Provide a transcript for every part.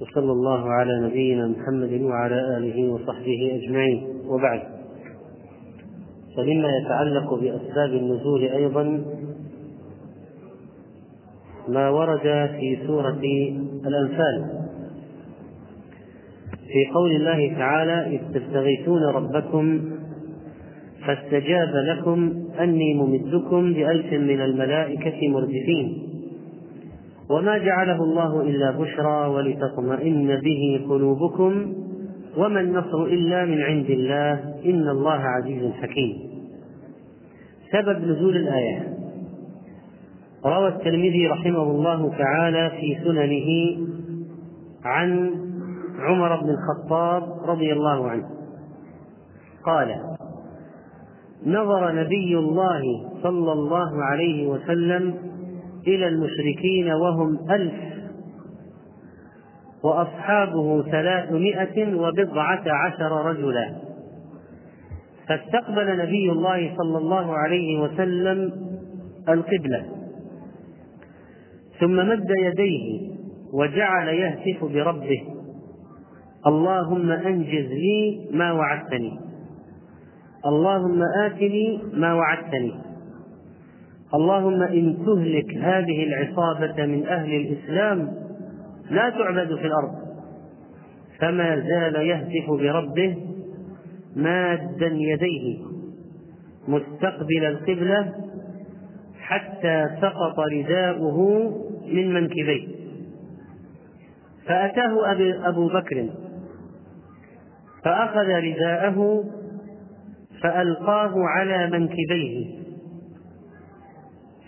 وصلى الله على نبينا محمد وعلى آله وصحبه أجمعين. وبعد. فمما يتعلق بأسباب النزول أيضا ما ورد في سورة الأنفال. في قول الله تعالى إذ تستغيثون ربكم فاستجاب لكم أني ممدكم بألف من الملائكة مردفين. وما جعله الله إلا بشرى ولتطمئن به قلوبكم وما النصر إلا من عند الله إن الله عزيز حكيم. سبب نزول الآية. روى الترمذي رحمه الله تعالى في سننه عن عمر بن الخطاب رضي الله عنه. قال نظر نبي الله صلى الله عليه وسلم إلى المشركين وهم ألف وأصحابه ثلاثمائة وبضعة عشر رجلا. فاستقبل نبي الله صلى الله عليه وسلم القبلة. ثم مد يديه وجعل يهتف بربه. اللهم أنجز لي ما وعدتني. اللهم آتني ما وعدتني. اللهم إن تهلك هذه العصابة من أهل الإسلام لا تعبد في الأرض. فما زال يهتف بربه مادا يديه مستقبل القبلة حتى سقط رداؤه من منكبيه. فأتاه أبو بكر فأخذ رداءه فألقاه على منكبيه.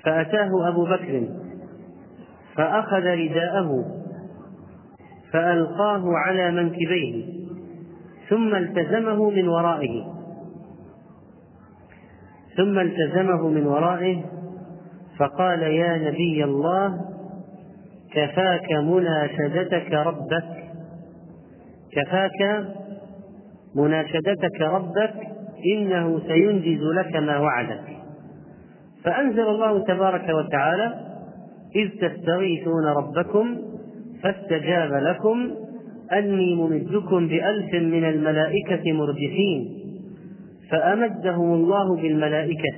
فأتاه أبو بكر فأخذ رداءه فألقاه على منكبيه ثم التزمه من ورائه. ثم التزمه من ورائه فقال يا نبي الله كفاك مناشدتك ربك كفاك مناشدتك ربك إنه سينجز لك ما وعدك. فأنزل الله تبارك وتعالى إذ تستغيثون ربكم فاستجاب لكم أني ممدكم بألف من الملائكة مردفين فأمدهم الله بالملائكة.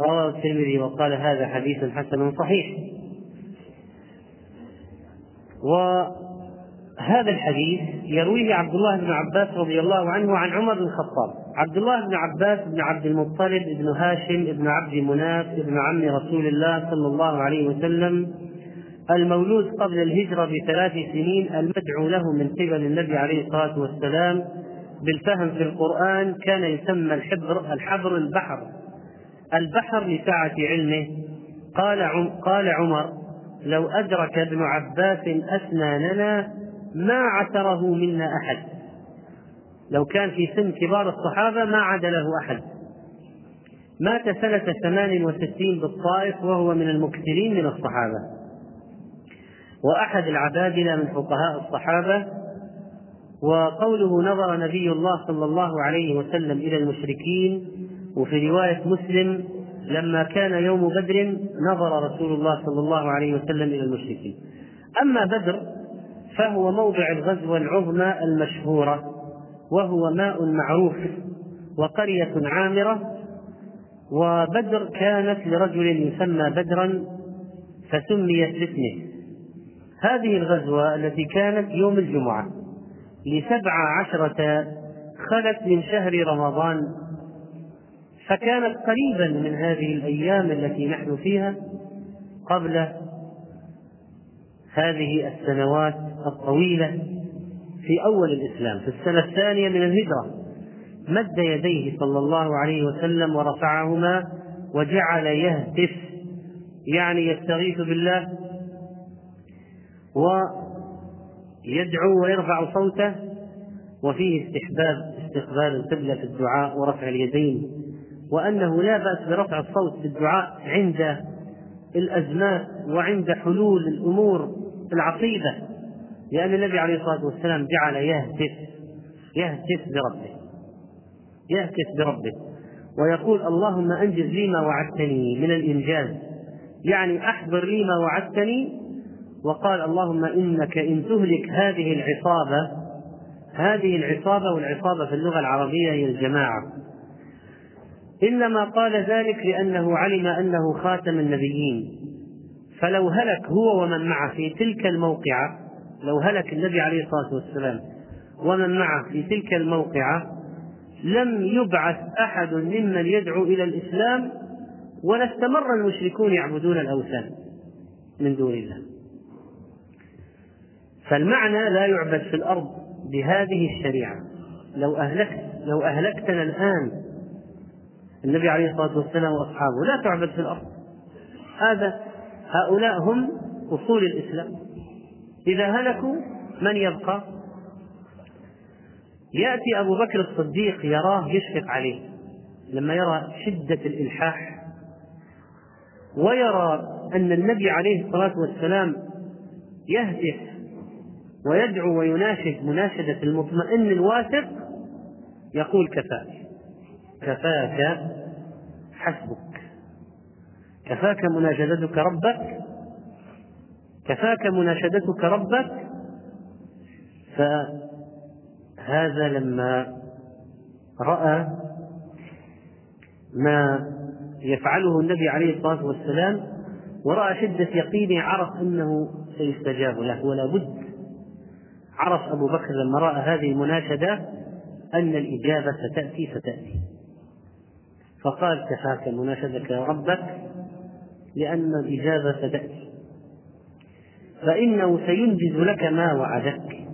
رواه الترمذي وقال هذا حديث حسن صحيح. وهذا الحديث يرويه عبد الله بن عباس رضي الله عنه عن عمر بن الخطاب. عبد الله بن عباس بن عبد المطلب بن هاشم بن عبد مناف بن عم رسول الله صلى الله عليه وسلم المولود قبل الهجرة بثلاث سنين المدعو له من قبل النبي عليه الصلاة والسلام بالفهم في القرآن كان يسمى الحبر الحبر البحر. البحر لسعة علمه. قال قال عمر لو أدرك ابن عباس أسناننا ما عثره منا أحد. لو كان في سن كبار الصحابة ما عاد له أحد. مات سنة ثمان وستين بالطائف وهو من المكثرين من الصحابة. وأحد العبادلة من فقهاء الصحابة. وقوله نظر نبي الله صلى الله عليه وسلم إلى المشركين. وفي رواية مسلم لما كان يوم بدر نظر رسول الله صلى الله عليه وسلم إلى المشركين. أما بدر فهو موضع الغزوة العظمى المشهورة وهو ماء معروف وقرية عامرة وبدر كانت لرجل يسمى بدرا فسميت باسمه. هذه الغزوة التي كانت يوم الجمعة لسبع عشرة خلت من شهر رمضان فكانت قريبا من هذه الأيام التي نحن فيها قبل هذه السنوات الطويلة في أول الإسلام في السنة الثانية من الهجرة. مد يديه صلى الله عليه وسلم ورفعهما وجعل يهتف يعني يستغيث بالله ويدعو ويرفع صوته وفيه استحباب استقبال القبلة في الدعاء ورفع اليدين وأنه لا بأس برفع الصوت بالدعاء عند الأزمات وعند حلول الأمور العصيبة لأن النبي عليه الصلاة والسلام جعل يهتف يهتف بربه يهتف بربه ويقول اللهم أنجز لي ما وعدتني من الإنجاز. يعني أحضر لي ما وعدتني وقال اللهم إنك إن تهلك هذه العصابة هذه العصابة والعصابة في اللغة العربية هي الجماعة. إنما قال ذلك لأنه علم أنه خاتم النبيين. فلو هلك هو ومن معه في تلك الموقعة لو هلك النبي عليه الصلاة والسلام ومن معه في تلك الموقعة لم يبعث أحد ممن يدعو إلى الإسلام ولا استمر المشركون يعبدون الأوثان من دون الله. فالمعنى لا يعبد في الأرض بهذه الشريعة. لو أهلكت لو أهلكتنا الآن النبي عليه الصلاة والسلام وأصحابه لا تعبد في الأرض. هذا هؤلاء هم أصول الإسلام. إذا هلكوا من يبقى؟ يأتي أبو بكر الصديق يراه يشفق عليه لما يرى شدة الإلحاح ويرى أن النبي عليه الصلاة والسلام يهتف ويدعو ويناشد مناشدة المطمئن الواثق يقول كفاك كفاك حسبك كفاك مناشدتك ربك كفاك مناشدتك ربك فهذا لما رأى ما يفعله النبي عليه الصلاة والسلام ورأى شدة يقينه عرف أنه سيستجاب له. ولا بد عرف أبو بكر لما رأى هذه المناشدة أن الإجابة ستأتي ستأتي فقال كفاك مناشدك ربك لأن الإجابة ستأتي. فإنه سينجز لك ما وعدك.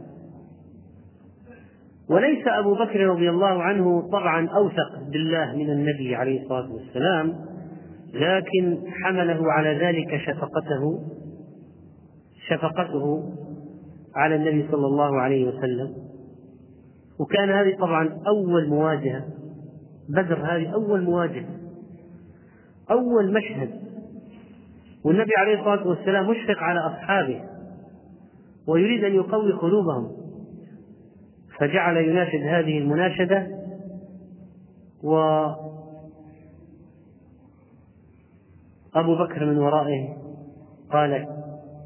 وليس أبو بكر رضي الله عنه طبعا أوثق بالله من النبي عليه الصلاة والسلام لكن حمله على ذلك شفقته شفقته على النبي صلى الله عليه وسلم. وكان هذه طبعا أول مواجهة بدر هذه أول مواجهة أول مشهد والنبي عليه الصلاة والسلام مشفق على أصحابه ويريد أن يقوي قلوبهم. فجعل يناشد هذه المناشدة و أبو بكر من ورائه قال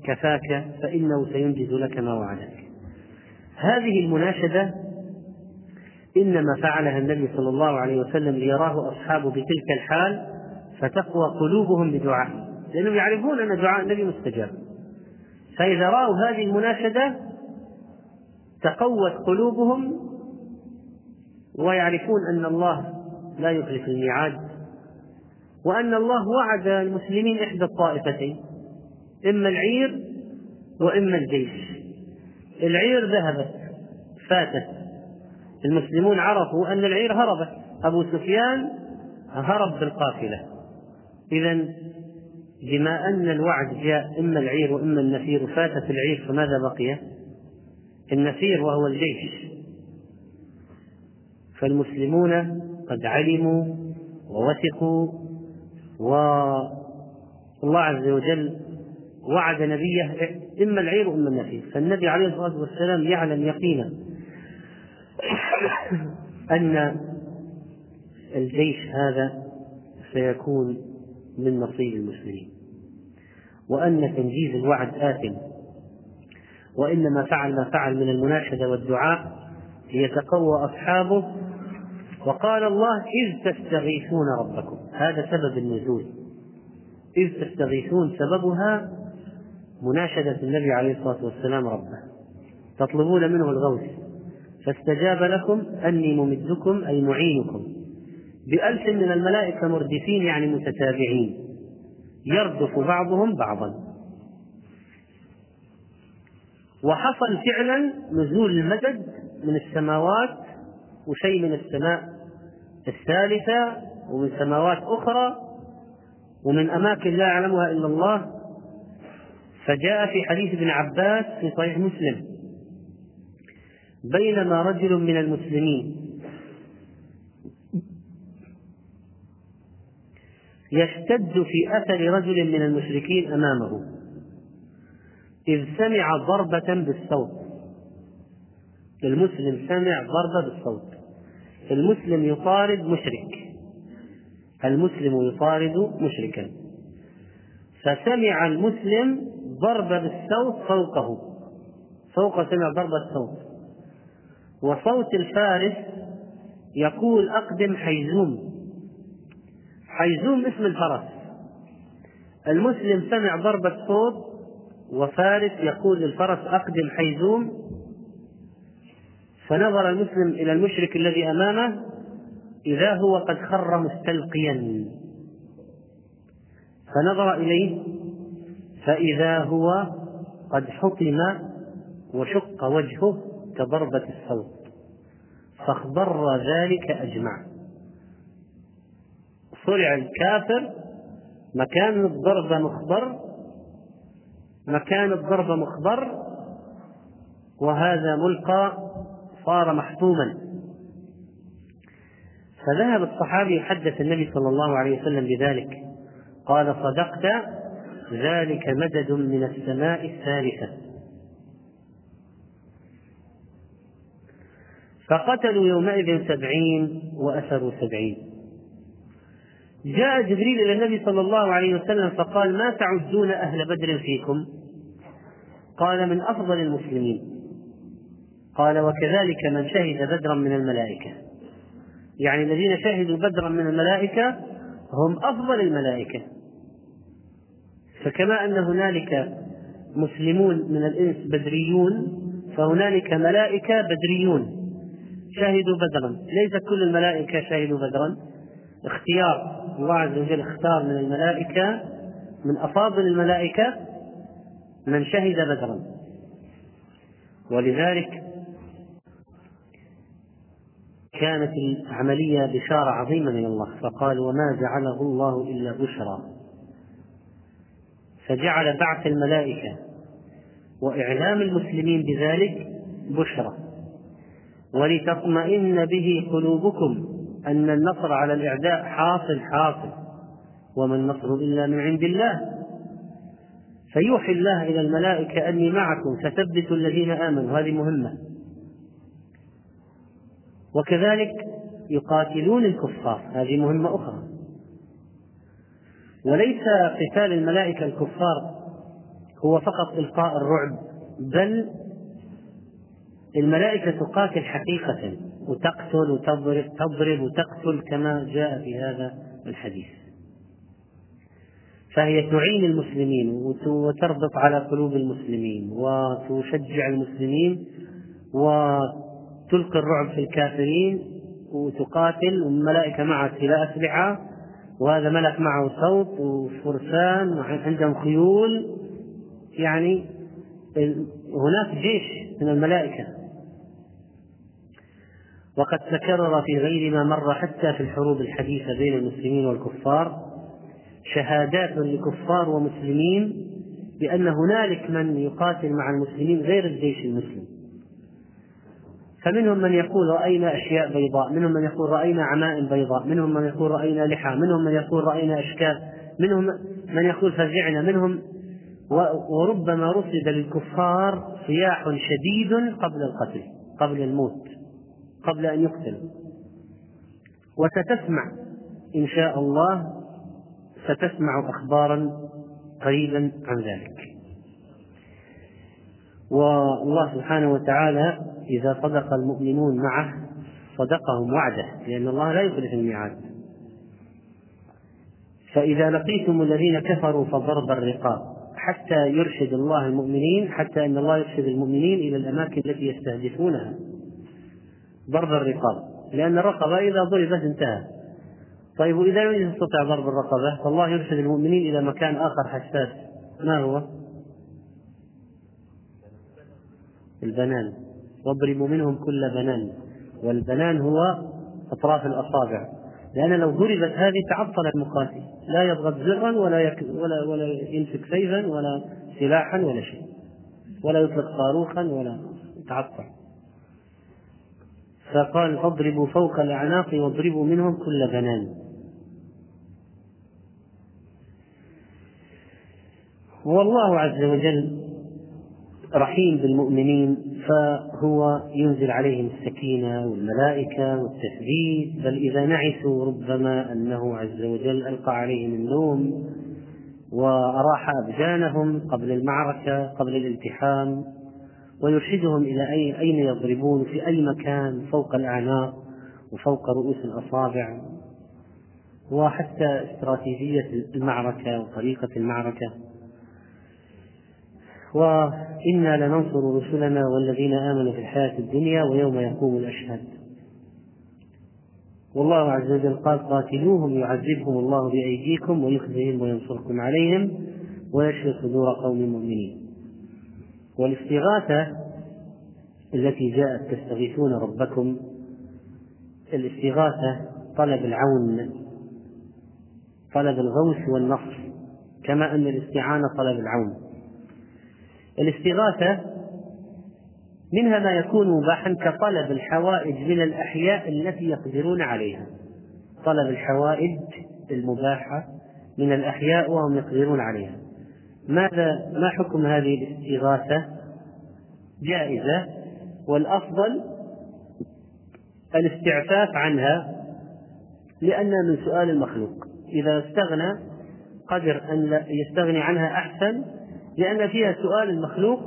كفاك فإنه سينجز لك ما وعدك. هذه المناشدة إنما فعلها النبي صلى الله عليه وسلم ليراه أصحابه بتلك الحال فتقوى قلوبهم بدعائه. لأنهم يعرفون أن دعاء النبي مستجاب. فإذا رأوا هذه المناشدة تقوت قلوبهم ويعرفون أن الله لا يخلف الميعاد وأن الله وعد المسلمين إحدى الطائفتين إما العير وإما الجيش. العير ذهبت فاتت. المسلمون عرفوا أن العير هربت. أبو سفيان هرب بالقافلة. إذا بما أن الوعد جاء إما العير وإما النفير فاتت العير فماذا بقي؟ النفير وهو الجيش فالمسلمون قد علموا ووثقوا والله عز وجل وعد نبيه إما العير وإما النفير فالنبي عليه الصلاة والسلام يعلم يقينا أن الجيش هذا سيكون من نصيب المسلمين. وأن تنجيز الوعد آثم. وإنما فعل ما فعل من المناشدة والدعاء ليتقوى أصحابه. وقال الله إذ تستغيثون ربكم. هذا سبب النزول. إذ تستغيثون سببها مناشدة النبي عليه الصلاة والسلام ربه. تطلبون منه الغوث. فاستجاب لكم أني ممدكم أي معينكم. بألف من الملائكة مردفين يعني متتابعين. يردف بعضهم بعضا. وحصل فعلا نزول المدد من السماوات وشيء من السماء الثالثة ومن سماوات أخرى ومن أماكن لا يعلمها إلا الله. فجاء في حديث ابن عباس في صحيح مسلم. بينما رجل من المسلمين يشتد في أثر رجل من المشركين أمامه. إذ سمع ضربة بالصوت. المسلم سمع ضربة بالصوت. المسلم يطارد مشرك. المسلم يطارد مشركا. فسمع المسلم ضرب بالسوط فوقه. فوق سمع ضرب السوط وصوت الفارس يقول أقدم حيزوم. حيزوم اسم الفرس. المسلم سمع ضرب الصوت وفارس يقول للفرس أقدم حيزوم فنظر المسلم إلى المشرك الذي أمامه إذا هو قد خر مستلقيا. فنظر إليه فإذا هو قد حطم وشق وجهه كضربة الصوت. فاخضر ذلك أجمع. صرع الكافر مكان الضربة مخضر مكان الضربة مخضر وهذا ملقى صار محطوما فذهب الصحابي يحدث النبي صلى الله عليه وسلم بذلك قال صدقت ذلك مدد من السماء الثالثة. فقتلوا يومئذ سبعين وأسروا سبعين. جاء جبريل إلى النبي صلى الله عليه وسلم فقال ما تعدون أهل بدر فيكم؟ قال من أفضل المسلمين. قال وكذلك من شهد بدرا من الملائكة. يعني الذين شهدوا بدرا من الملائكة هم أفضل الملائكة. فكما أن هنالك مسلمون من الإنس بدريون فهنالك ملائكة بدريون شهدوا بدرا. ليس كل الملائكة شهدوا بدرا. اختيار الله عز وجل اختار من الملائكة من أفاضل الملائكة من شهد بدرا. ولذلك كانت العملية بشارة عظيمة من الله فقال وما جعله الله إلا بشرى فجعل بعث الملائكة وإعلام المسلمين بذلك بشرى. ولتطمئن به قلوبكم أن النصر على الإعداء حاصل حاصل. وما النصر إلا من عند الله. فيوحي الله إلى الملائكة أني معكم فثبتوا الذين آمنوا. هذه مهمة. وكذلك يقاتلون الكفار. هذه مهمة أخرى. وليس قتال الملائكة الكفار هو فقط إلقاء الرعب بل الملائكة تقاتل حقيقة. وتقتل وتضرب تضرب وتقتل كما جاء في هذا الحديث. فهي تعين المسلمين وتربط على قلوب المسلمين وتشجع المسلمين وتلقي الرعب في الكافرين وتقاتل والملائكة معها سلاح أسلحة وهذا ملك معه صوت وفرسان وعندهم خيول. يعني هناك جيش من الملائكة. وقد تكرر في غير ما مر حتى في الحروب الحديثة بين المسلمين والكفار شهادات لكفار ومسلمين بأن هنالك من يقاتل مع المسلمين غير الجيش المسلم. فمنهم من يقول رأينا أشياء بيضاء منهم من يقول رأينا عمائم بيضاء منهم من يقول رأينا لحى منهم من يقول رأينا أشكال منهم من يقول فزعنا منهم وربما رصد للكفار صياح شديد قبل القتل قبل الموت. قبل أن يقتل. وستسمع إن شاء الله ستسمع أخبارا قريبا عن ذلك. والله سبحانه وتعالى إذا صدق المؤمنون معه صدقهم وعده لأن الله لا يخلف الميعاد. فإذا لقيتم الذين كفروا فضرب الرقاب حتى يرشد الله المؤمنين حتى أن الله يرشد المؤمنين إلى الأماكن التي يستهدفونها. ضرب الرقاب لأن الرقبة إذا ضربت انتهى. طيب وإذا لم يستطع ضرب الرقبة فالله يرشد المؤمنين إلى مكان آخر حساس. ما هو؟ البنان. واضربوا منهم كل بنان. والبنان هو أطراف الأصابع. لأن لو ضربت هذه تعطل المقاتل. لا يضغط زرا ولا يك ولا ولا يمسك سيفا ولا سلاحا ولا شيء. ولا يطلق صاروخا ولا يتعطل. فقال فاضربوا فوق الأعناق واضربوا منهم كل بنان. والله عز وجل رحيم بالمؤمنين فهو ينزل عليهم السكينة والملائكة والتثبيت بل إذا نعسوا ربما أنه عز وجل ألقى عليهم النوم وأراح أبدانهم قبل المعركة قبل الالتحام. ويرشدهم إلى أين يضربون في أي مكان فوق الأعناق وفوق رؤوس الأصابع. وحتى استراتيجية المعركة وطريقة المعركة. وإنا لننصر رسلنا والذين آمنوا في الحياة الدنيا ويوم يقوم الأشهاد. والله عز وجل قال قاتلوهم يعذبهم الله بأيديكم ويخزيهم وينصركم عليهم ويشفي صدور قوم مؤمنين. والاستغاثة التي جاءت تستغيثون ربكم الاستغاثة طلب العون طلب الغوث والنصر كما أن الاستعانة طلب العون. الاستغاثة منها ما يكون مباحا كطلب الحوائج من الأحياء التي يقدرون عليها. طلب الحوائج المباحة من الأحياء وهم يقدرون عليها. ماذا ما حكم هذه الاستغاثة؟ جائزة والأفضل الاستعفاف عنها لأنها من سؤال المخلوق. إذا استغنى قدر أن يستغني عنها أحسن لأن فيها سؤال المخلوق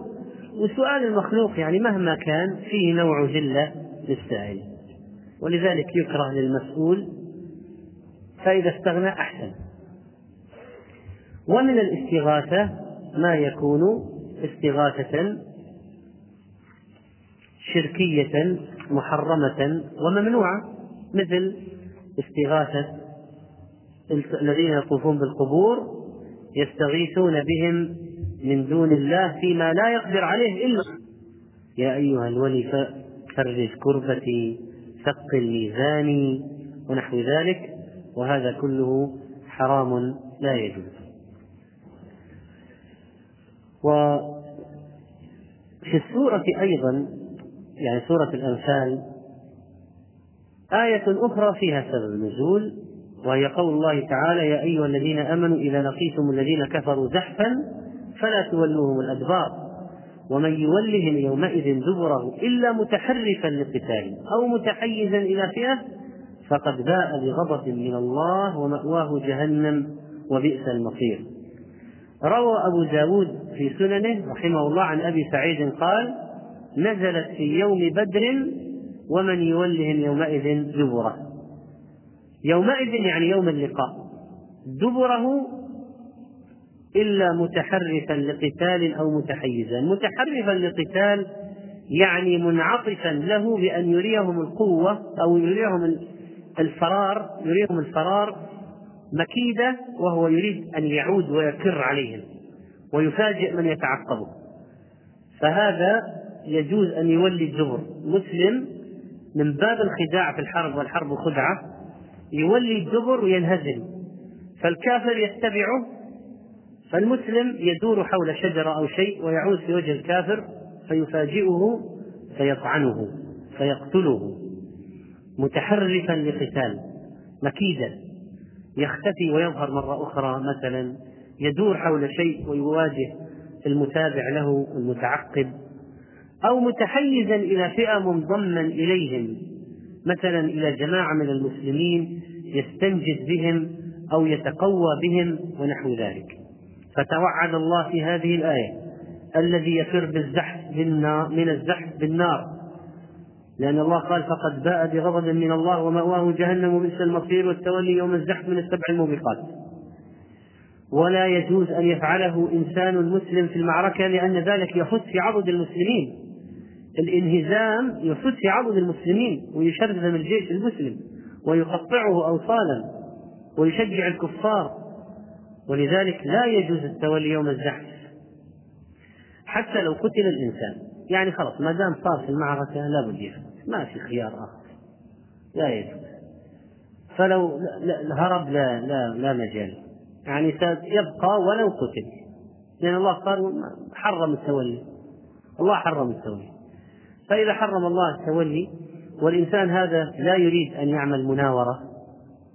وسؤال المخلوق يعني مهما كان فيه نوع ذلة للسائل. ولذلك يكره للمسؤول فإذا استغنى أحسن. ومن الاستغاثة ما يكون استغاثة شركية محرمة وممنوعة مثل استغاثة الذين يطوفون بالقبور يستغيثون بهم من دون الله فيما لا يقدر عليه إلا يا أيها الولي فرج كربتي ثقل ميزاني ونحو ذلك وهذا كله حرام لا يجوز. وفي السورة أيضا يعني سورة الأنفال آية أخرى فيها سبب نزول وهي قول الله تعالى يا أيها الذين آمنوا إذا لقيتم الذين كفروا زحفا فلا تولوهم الأدبار ومن يولهم يومئذ دبره إلا متحرفا لقتال أو متحيزا إلى فئة فقد باء بغضب من الله ومأواه جهنم وبئس المصير. روى أبو داود في سننه رحمه الله عن أبي سعيد قال نزلت في يوم بدر ومن يولهم يومئذ دبره. يومئذ يعني يوم اللقاء. دبره إلا متحرفا لقتال أو متحيزا. متحرفا لقتال يعني منعطفا له بأن يريهم القوة أو يريهم الفرار يريهم الفرار مكيدة وهو يريد أن يعود ويكر عليهم ويفاجئ من يتعقبه. فهذا يجوز أن يولي الدبر مسلم من باب الخداع في الحرب والحرب خدعة يولي الدبر وينهزم. فالكافر يتبعه فالمسلم يدور حول شجرة أو شيء ويعود في وجه الكافر فيفاجئه فيطعنه فيقتله. متحرفا لقتال. مكيدا. يختفي ويظهر مرة أخرى مثلا يدور حول شيء ويواجه المتابع له المتعقب أو متحيزا إلى فئة منضما إليهم مثلا إلى جماعة من المسلمين يستنجد بهم أو يتقوى بهم ونحو ذلك. فتوعد الله في هذه الآية الذي يفر بالزحف بالنار من الزحف بالنار. لأن الله قال فقد باء بغضب من الله ومأواه جهنم وبئس المصير والتولي يوم الزحف من السبع الموبقات. ولا يجوز أن يفعله إنسان مسلم في المعركة لأن ذلك يحث في عضد المسلمين. الإنهزام يحث في عضد المسلمين ويشرذم الجيش المسلم ويقطعه أوصالا ويشجع الكفار. ولذلك لا يجوز التولي يوم الزحف حتى لو قتل الإنسان. يعني خلاص ما دام صار في المعركة لا بد ما في خيار آخر. لا يجوز. فلو هرب لا لا لا مجال. يعني يبقى ولو قتل لأن الله قال حرم التولي. الله حرم التولي. فإذا حرم الله التولي والإنسان هذا لا يريد أن يعمل مناورة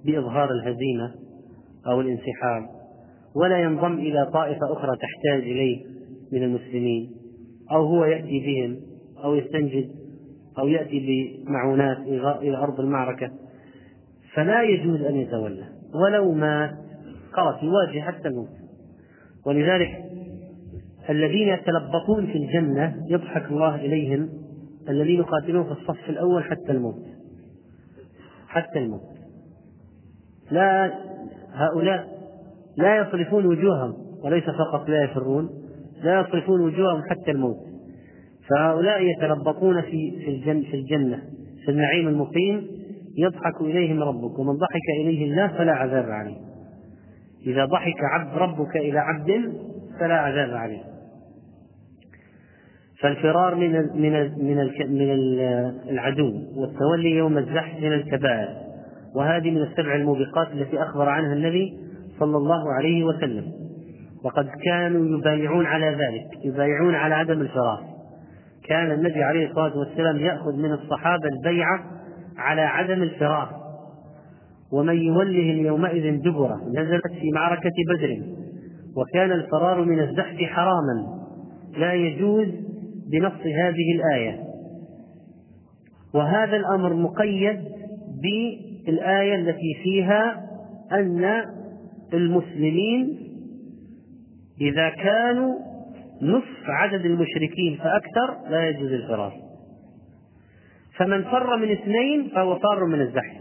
بإظهار الهزيمة أو الانسحاب ولا ينضم إلى طائفة أخرى تحتاج إليه من المسلمين أو هو يأتي بهم أو يستنجد أو يأتي بمعونات إلى أرض المعركة فلا يجوز أن يتولى. ولو مات خلاص يواجه حتى الموت. ولذلك الذين يتلبطون في الجنة يضحك الله إليهم الذين يقاتلون في الصف الأول حتى الموت. حتى الموت. لا هؤلاء لا يصرفون وجوههم وليس فقط لا يفرون لا يصرفون وجوههم حتى الموت. فهؤلاء يتربطون في في الجنة, في الجنة. في النعيم المقيم يضحك إليهم ربك ومن ضحك إليه الله فلا عذاب عليه. إذا ضحك عبد ربك إلى عبد فلا عذاب عليه. فالفرار من من من من العدو والتولي يوم الزحف من الكبائر. وهذه من السبع الموبقات التي أخبر عنها النبي صلى الله عليه وسلم. وقد كانوا يبايعون على ذلك يبايعون على عدم الفرار. كان النبي عليه الصلاة والسلام يأخذ من الصحابة البيعة على عدم الفرار. ومن يوله يومئذ دبرة نزلت في معركة بدر. وكان الفرار من الزحف حراما. لا يجوز بنص هذه الآية. وهذا الأمر مقيد بالآية التي فيها أن المسلمين إذا كانوا نصف عدد المشركين فأكثر لا يجوز الفرار. فمن فر من اثنين فهو فار من الزحف.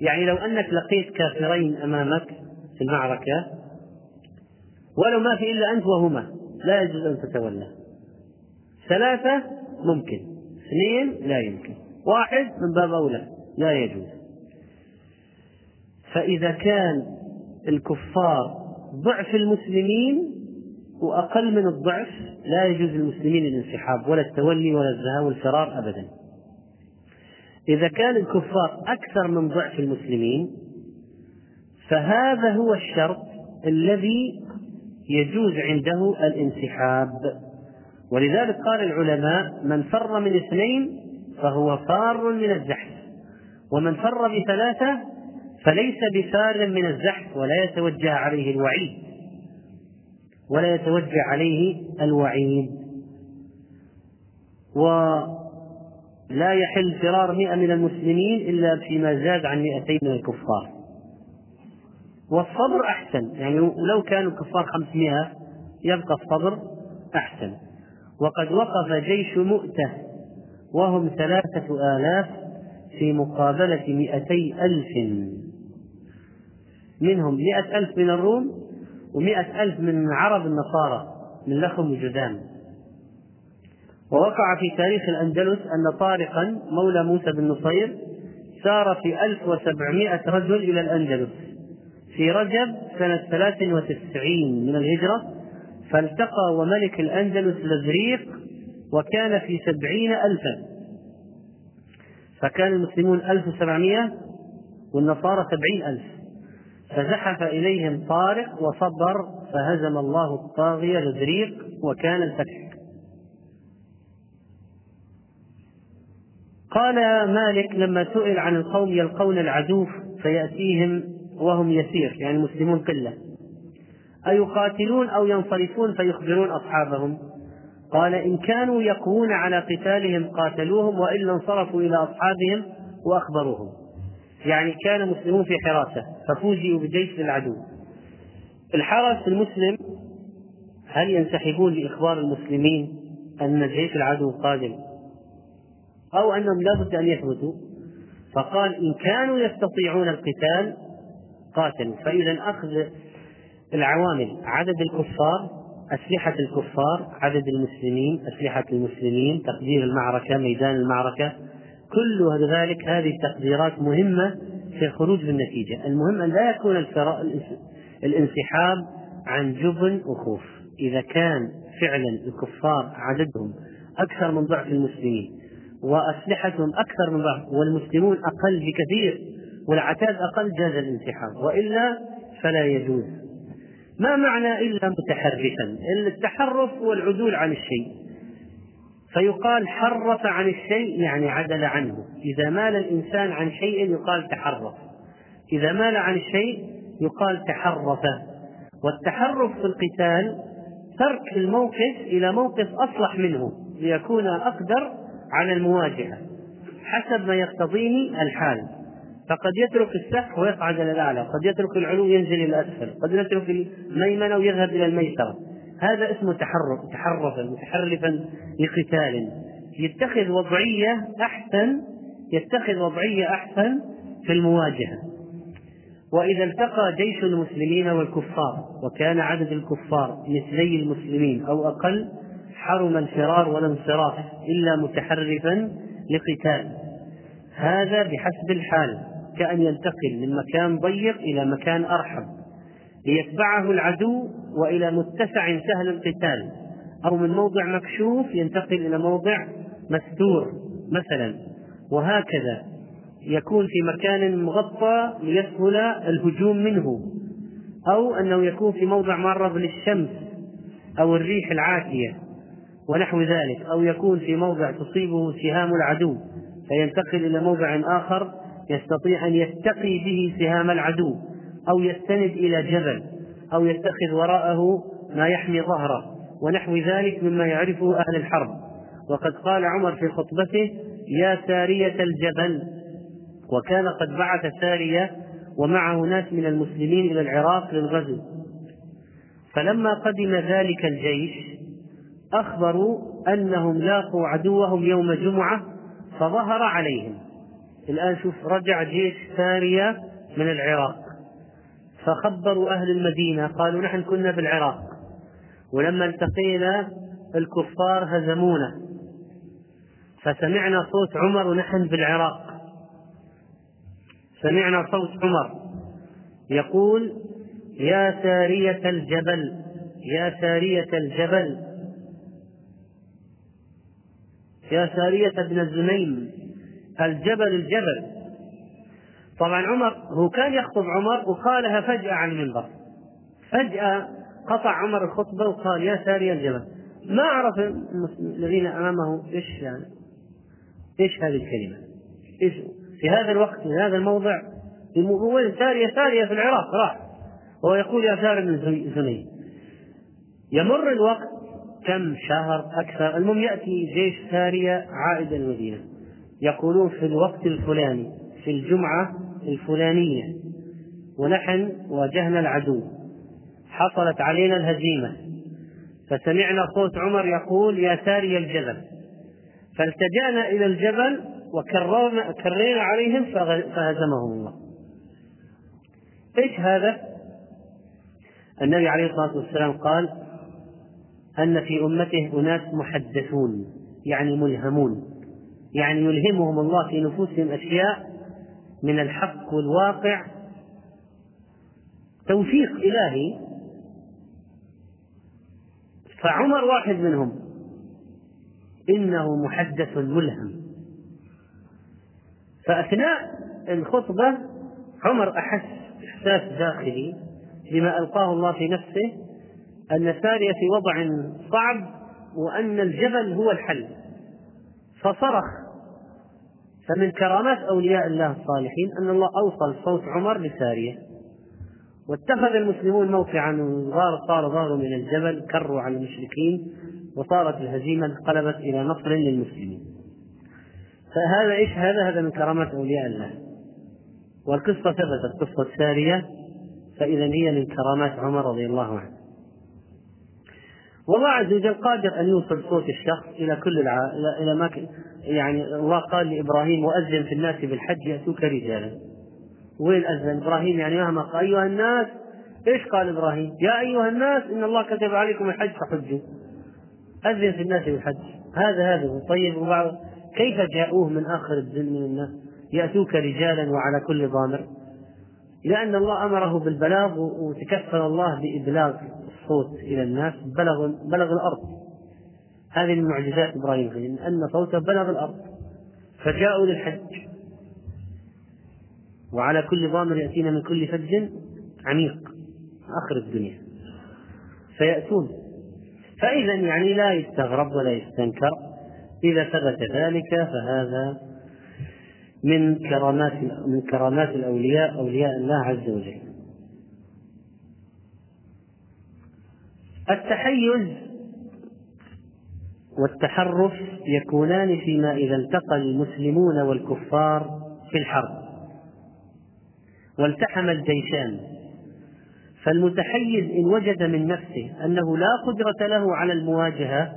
يعني لو أنك لقيت كافرين أمامك في المعركة ولو ما في إلا أنت وهما لا يجوز أن تتولى. ثلاثة ممكن اثنين لا يمكن واحد من باب أولى لا يجوز. فإذا كان الكفار ضعف المسلمين وأقل من الضعف لا يجوز للمسلمين الانسحاب ولا التولي ولا الذهاب والفرار أبدا. إذا كان الكفار أكثر من ضعف المسلمين فهذا هو الشرط الذي يجوز عنده الانسحاب. ولذلك قال العلماء من فر من اثنين فهو فار من الزحف ومن فر بثلاثة فليس بفار من الزحف ولا يتوجه عليه الوعيد. ولا يتوجه عليه الوعيد. ولا يحل فرار مئة من المسلمين إلا فيما زاد عن مئتين من الكفار. والصبر أحسن. يعني ولو كانوا الكفار خمسمائة يبقى الصبر أحسن. وقد وقف جيش مؤتة وهم ثلاثة آلاف في مقابلة مئتي ألف. منهم مئة ألف من الروم ومئة ألف من عرب النصارى من لخم وجذام ووقع في تاريخ الأندلس أن طارقا مولى موسى بن نصير سار في 1700 رجل إلى الأندلس. في رجب سنة 93 من الهجرة فالتقى وملك الأندلس لزريق وكان في سبعين ألفا. فكان المسلمون ألف وسبعمائة والنصارى سبعين ألف. فزحف إليهم طارق وصبر فهزم الله الطاغية لزريق وكان الفتح. قال مالك لما سئل عن القوم يلقون العدو فيأتيهم وهم يسير يعني المسلمون قلة. أيقاتلون أو ينصرفون فيخبرون أصحابهم. قال إن كانوا يقوون على قتالهم قاتلوهم وإلا انصرفوا إلى أصحابهم وأخبروهم. يعني كان المسلمون في حراسة ففوجئوا بجيش العدو. الحرس المسلم هل ينسحبون لإخبار المسلمين أن جيش العدو قادم؟ أو أنهم لابد أن يثبتوا فقال إن كانوا يستطيعون القتال قاتلوا. فإذا أخذ العوامل عدد الكفار أسلحة الكفار عدد المسلمين أسلحة المسلمين تقدير المعركة ميدان المعركة كل ذلك هذه التقديرات مهمة في الخروج بالنتيجة. المهم أن لا يكون الانسحاب عن جبن وخوف. إذا كان فعلا الكفار عددهم أكثر من ضعف المسلمين وأسلحتهم أكثر من ضعف والمسلمون أقل بكثير والعتاد أقل جاز الانسحاب. وإلا فلا يجوز. ما معنى إلا متحرفا؟ التحرف هو العدول عن الشيء. فيقال حرف عن الشيء يعني عدل عنه. إذا مال الإنسان عن شيء يقال تحرف. إذا مال عن الشيء يقال تحرف. والتحرف في القتال ترك الموقف إلى موقف أصلح منه ليكون أقدر على المواجهة حسب ما يقتضيه الحال. فقد يترك السفح ويصعد إلى الأعلى قد يترك العلو ينزل إلى الأسفل قد يترك الميمنة ويذهب إلى الميسرة. هذا اسمه تحرك تحرفا متحرفا لقتال. يتخذ وضعية أحسن يتخذ وضعية أحسن في المواجهة. وإذا التقى جيش المسلمين والكفار وكان عدد الكفار مثلي المسلمين أو أقل حرم الفرار والانصراف إلا متحرفا لقتال. هذا بحسب الحال كأن ينتقل من مكان ضيق إلى مكان أرحب ليتبعه العدو وإلى متسع سهل القتال. أو من موضع مكشوف ينتقل إلى موضع مستور مثلا. وهكذا يكون في مكان مغطى ليسهل الهجوم منه. أو أنه يكون في موضع معرض للشمس أو الريح العاتية ونحو ذلك. أو يكون في موضع تصيبه سهام العدو فينتقل إلى موضع آخر يستطيع أن يتقي به سهام العدو. أو يستند إلى جبل أو يتخذ وراءه ما يحمي ظهره ونحو ذلك مما يعرفه أهل الحرب. وقد قال عمر في خطبته يا سارية الجبل. وكان قد بعث سارية ومعه ناس من المسلمين إلى العراق للغزو. فلما قدم ذلك الجيش أخبروا أنهم لاقوا عدوهم يوم جمعة فظهر عليهم. الآن شوف رجع جيش سارية من العراق. فخبروا أهل المدينة قالوا نحن كنا بالعراق ولما التقينا الكفار هزمونا. فسمعنا صوت عمر ونحن بالعراق سمعنا صوت عمر يقول يا سارية الجبل يا سارية الجبل. يا سارية ابن الزنيم الجبل الجبل. طبعا عمر هو كان يخطب عمر وقالها فجأة عن المنبر. فجأة قطع عمر الخطبة وقال يا ساري الجبل ما عرف الذين أمامه إيش يعني إيش هذه الكلمة؟ إيش؟ في هذا الوقت في هذا الموضع وين سارية سارية في العراق راح. وهو يقول يا ساري بن زني يمر الوقت كم شهر أكثر؟ المهم يأتي جيش سارية عائد المدينة. يقولون في الوقت الفلاني في الجمعة الفلانية. ونحن واجهنا العدو. حصلت علينا الهزيمة. فسمعنا صوت عمر يقول يا ساري الجبل. فالتجأنا إلى الجبل وكررنا كرينا عليهم فهزمهم الله. إيش هذا؟ النبي عليه الصلاة والسلام قال أن في أمته أناس محدثون يعني ملهمون. يعني يلهمهم الله في نفوسهم أشياء من الحق والواقع. توفيق إلهي. فعمر واحد منهم. إنه محدث ملهم. فأثناء الخطبة عمر أحس إحساس داخلي بما ألقاه الله في نفسه أن سارية في وضع صعب وأن الجبل هو الحل. فصرخ فمن كرامات أولياء الله الصالحين أن الله أوصل صوت عمر لسارية واتخذ المسلمون موقعا وغار صار ظهروا من الجبل كروا على المشركين وصارت الهزيمة انقلبت إلى نصر للمسلمين. فهذا إيش؟ هذا؟ هذا من كرامات أولياء الله. والقصة ثبتت قصة سارية فإذا هي من كرامات عمر رضي الله عنه. والله عز وجل قادر أن يوصل صوت الشخص إلى كل الع... إلى ما يعني الله قال لإبراهيم وأذن في الناس بالحج يأتوك رجالا. وين أذن؟ إبراهيم يعني مهما قال أيها الناس إيش قال إبراهيم؟ يا أيها الناس إن الله كتب عليكم الحج فحجوا. أذن في الناس بالحج. هذا هذا طيب وبعض كيف جاءوه من آخر الدنيا الناس؟ يأتوك رجالا وعلى كل ضامر. لأن الله أمره بالبلاغ وتكفل الله بإبلاغ. الصوت إلى الناس بلغ بلغ الأرض. هذه من معجزات إبراهيم إن أن صوته بلغ الأرض فجاءوا للحج. وعلى كل ضامر يأتينا من كل فج عميق آخر الدنيا. فيأتون. فإذا يعني لا يستغرب ولا يستنكر. إذا ثبت ذلك فهذا من كرامات من كرامات الأولياء أولياء الله عز وجل. التحيز والتحرف يكونان فيما إذا التقى المسلمون والكفار في الحرب. والتحم الجيشان. فالمتحيز إن وجد من نفسه أنه لا قدرة له على المواجهة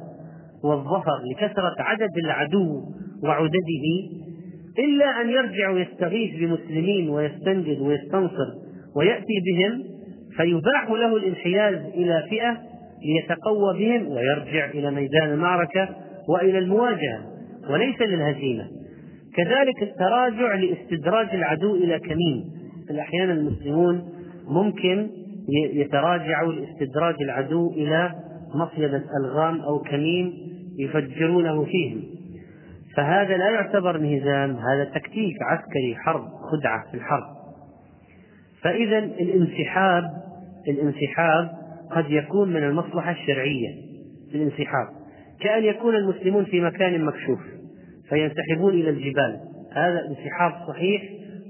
والظفر لكثرة عدد العدو وعدده إلا أن يرجع ويستغيث بمسلمين ويستنجد ويستنصر ويأتي بهم فيباح له الانحياز إلى فئة ليتقوى بهم ويرجع إلى ميدان المعركة وإلى المواجهة وليس للهزيمة. كذلك التراجع لاستدراج العدو إلى كمين. أحيانا المسلمون ممكن يتراجعوا لاستدراج العدو إلى مصيدة ألغام أو كمين يفجرونه فيهم. فهذا لا يعتبر انهزام هذا تكتيك عسكري حرب خدعة في الحرب. فإذا الانسحاب الانسحاب قد يكون من المصلحة الشرعية في الانسحاب. كأن يكون المسلمون في مكان مكشوف فينسحبون إلى الجبال. هذا انسحاب صحيح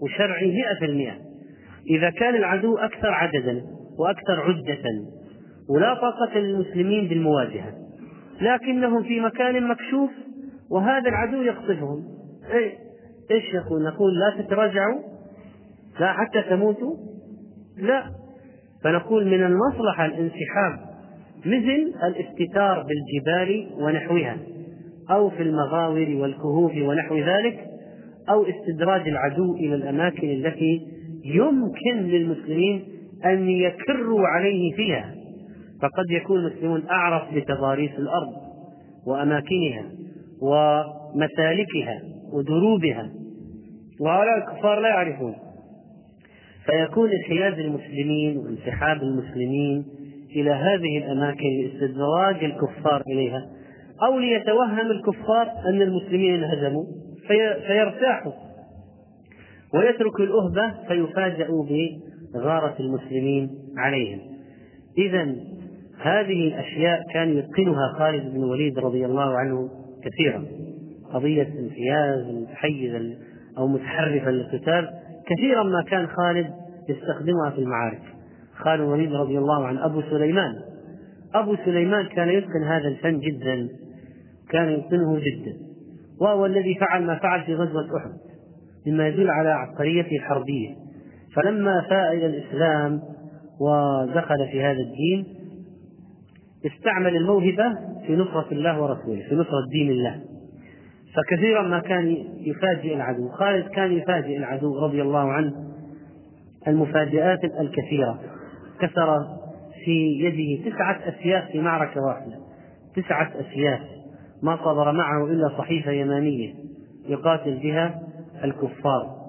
وشرعي مئة في المئة. إذا كان العدو أكثر عددا وأكثر عدة ولا طاقة للمسلمين بالمواجهة لكنهم في مكان مكشوف وهذا العدو يقصفهم إيش يقول؟ نقول لا تتراجعوا لا حتى تموتوا لا. فنقول من المصلحة الانسحاب مثل الاستتار بالجبال ونحوها أو في المغاور والكهوف ونحو ذلك أو استدراج العدو إلى الأماكن التي يمكن للمسلمين أن يكروا عليه فيها. فقد يكون المسلمون أعرف بتضاريس الأرض وأماكنها ومسالكها ودروبها وهؤلاء الكفار لا يعرفون. فيكون انحياز المسلمين وانسحاب المسلمين إلى هذه الأماكن لاستدراج الكفار إليها أو ليتوهم الكفار أن المسلمين انهزموا في فيرتاحوا ويتركوا الأهبة فيفاجأوا بغارة المسلمين عليهم. إذا هذه الأشياء كان يتقنها خالد بن الوليد رضي الله عنه كثيرا. قضية انحياز متحيزا أو متحرفا للقتال كثيرا ما كان خالد يستخدمها في المعارك. خالد الوليد رضي الله عنه أبو سليمان. أبو سليمان كان يتقن هذا الفن جدا كان يتقنه جدا. وهو الذي فعل ما فعل في غزوة أحد مما يدل على عبقريته الحربية. فلما فاء إلى الإسلام ودخل في هذا الدين استعمل الموهبة في نصرة الله ورسوله في نصرة دين الله. فكثيرا ما كان يفاجئ العدو. خالد كان يفاجئ العدو رضي الله عنه. المفاجآت الكثيرة. كسر في يده تسعة أسياف في معركة واحدة. تسعة أسياف. ما صبر معه إلا صحيفة يمانية. يقاتل بها الكفار.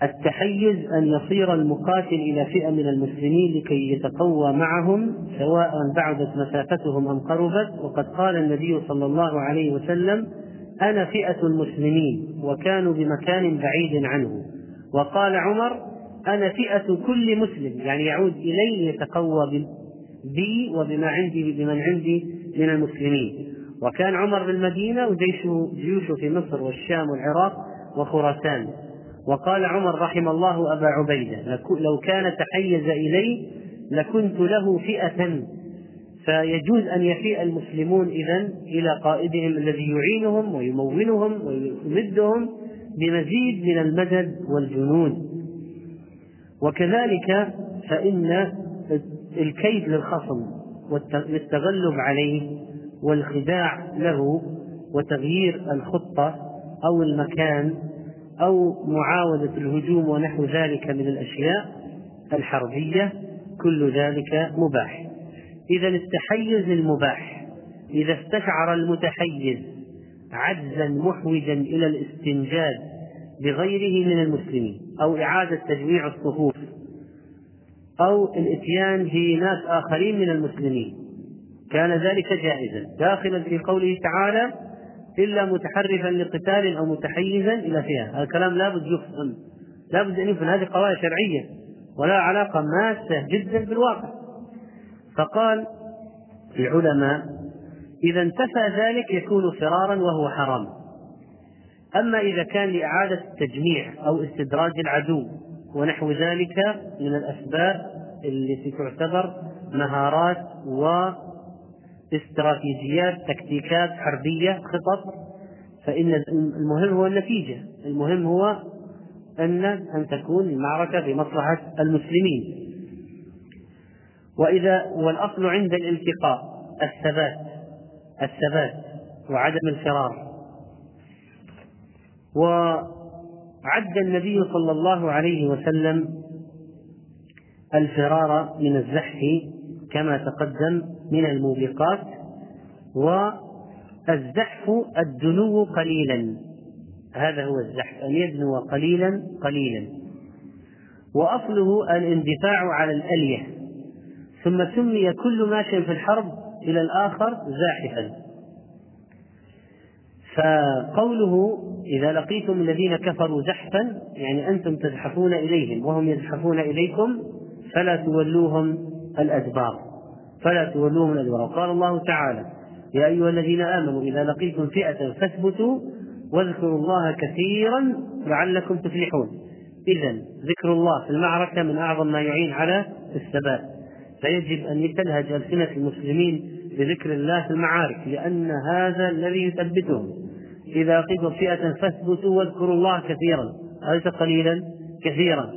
فالتحيز أن يصير المقاتل إلى فئة من المسلمين لكي يتقوى معهم سواء بعدت مسافتهم أم قربت. وقد قال النبي صلى الله عليه وسلم أنا فئة المسلمين وكانوا بمكان بعيد عنه. وقال عمر أنا فئة كل مسلم يعني يعود إلي يتقوى بي وبما عندي بمن عندي من المسلمين. وكان عمر بالمدينة وجيشه جيوشه في مصر والشام والعراق وخراسان. وقال عمر رحم الله أبا عبيدة لو كان تحيز إلي لكنت له فئة فيجوز أن يفيء المسلمون إذا إلى قائدهم الذي يعينهم ويمولهم ويمدهم بمزيد من المدد والجنود وكذلك فإن الكيد للخصم والتغلب عليه والخداع له وتغيير الخطة أو المكان أو معاودة الهجوم ونحو ذلك من الأشياء الحربية كل ذلك مباح. إذا التحيز المباح إذا استشعر المتحيز عجزا محوجا إلى الاستنجاد بغيره من المسلمين أو إعادة تجميع الصفوف أو الإتيان بناس آخرين من المسلمين كان ذلك جائزا. داخلا في قوله تعالى إلا متحرفا لقتال أو متحيزا إلى فئة هذا الكلام لابد يفهم. لابد أن يفهم. هذه قضايا شرعية ولا علاقة ماسة جدا بالواقع. فقال العلماء إذا انتفى ذلك يكون فرارا وهو حرام. أما إذا كان لإعادة التجميع أو استدراج العدو ونحو ذلك من الأسباب التي تعتبر مهارات واستراتيجيات تكتيكات حربية خطط. فإن المهم هو النتيجة. المهم هو أن أن تكون المعركة في مصلحة المسلمين. وإذا والأصل عند الالتقاء الثبات الثبات وعدم الفرار. وعد النبي صلى الله عليه وسلم الفرار من الزحف كما تقدم من الموبقات والزحف الدنو قليلا. هذا هو الزحف أن يدنو قليلا قليلا. وأصله الاندفاع على الألية. ثم سمي كل ماشٍ في الحرب إلى الآخر زاحفا. فقوله إذا لقيتم الذين كفروا زحفا يعني أنتم تزحفون إليهم وهم يزحفون إليكم فلا تولوهم الأدبار. فلا تولوهم الأدبار قال الله تعالى يا أيها الذين آمنوا إذا لقيتم فئة فاثبتوا واذكروا الله كثيرا لعلكم تفلحون. إذا ذكر الله في المعركة من أعظم ما يعين على الثبات. فيجب أن تلهج ألسنة المسلمين بذكر الله في المعارك لأن هذا الذي يثبتهم. إذا لقيتم فئة فاثبتوا واذكروا الله كثيرا. أليس قليلا؟ كثيرا.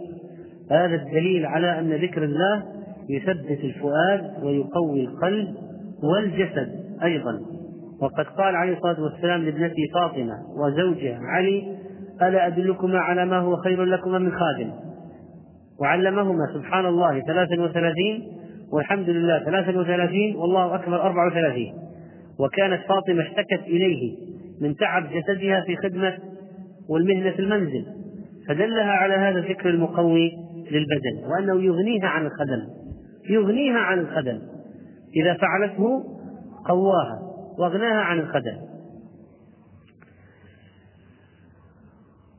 هذا الدليل على أن ذكر الله يثبت الفؤاد ويقوي القلب والجسد أيضا. وقد قال عليه الصلاة والسلام لابنته فاطمة وزوجها علي ألا أدلكما على ما هو خير لكما من خادم؟ وعلمهما سبحان الله ثلاثا وثلاثين والحمد لله ثلاثا وثلاثين والله أكبر أربع وثلاثين. وكانت فاطمة اشتكت إليه من تعب جسدها في خدمة والمهنة في المنزل فدلها على هذا الفكر المقوي للبدن وأنه يغنيها عن الخدم. يغنيها عن الخدم. إذا فعلته قواها واغناها عن الخدم.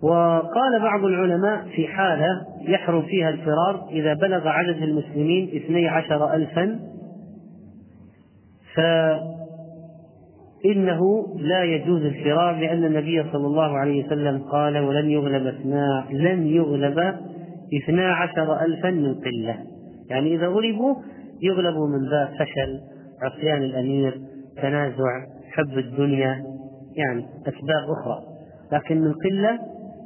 وقال بعض العلماء في حالة يحرم فيها الفرار إذا بلغ عدد المسلمين اثني عشر ألفا فإنه لا يجوز الفرار لأن النبي صلى الله عليه وسلم قال ولن يغلب اثنا لن يغلب اثنا عشر ألفا من قلة. يعني إذا غلبوا يغلبوا من باب فشل عصيان الأمير تنازع حب الدنيا يعني أسباب أخرى. لكن من قلة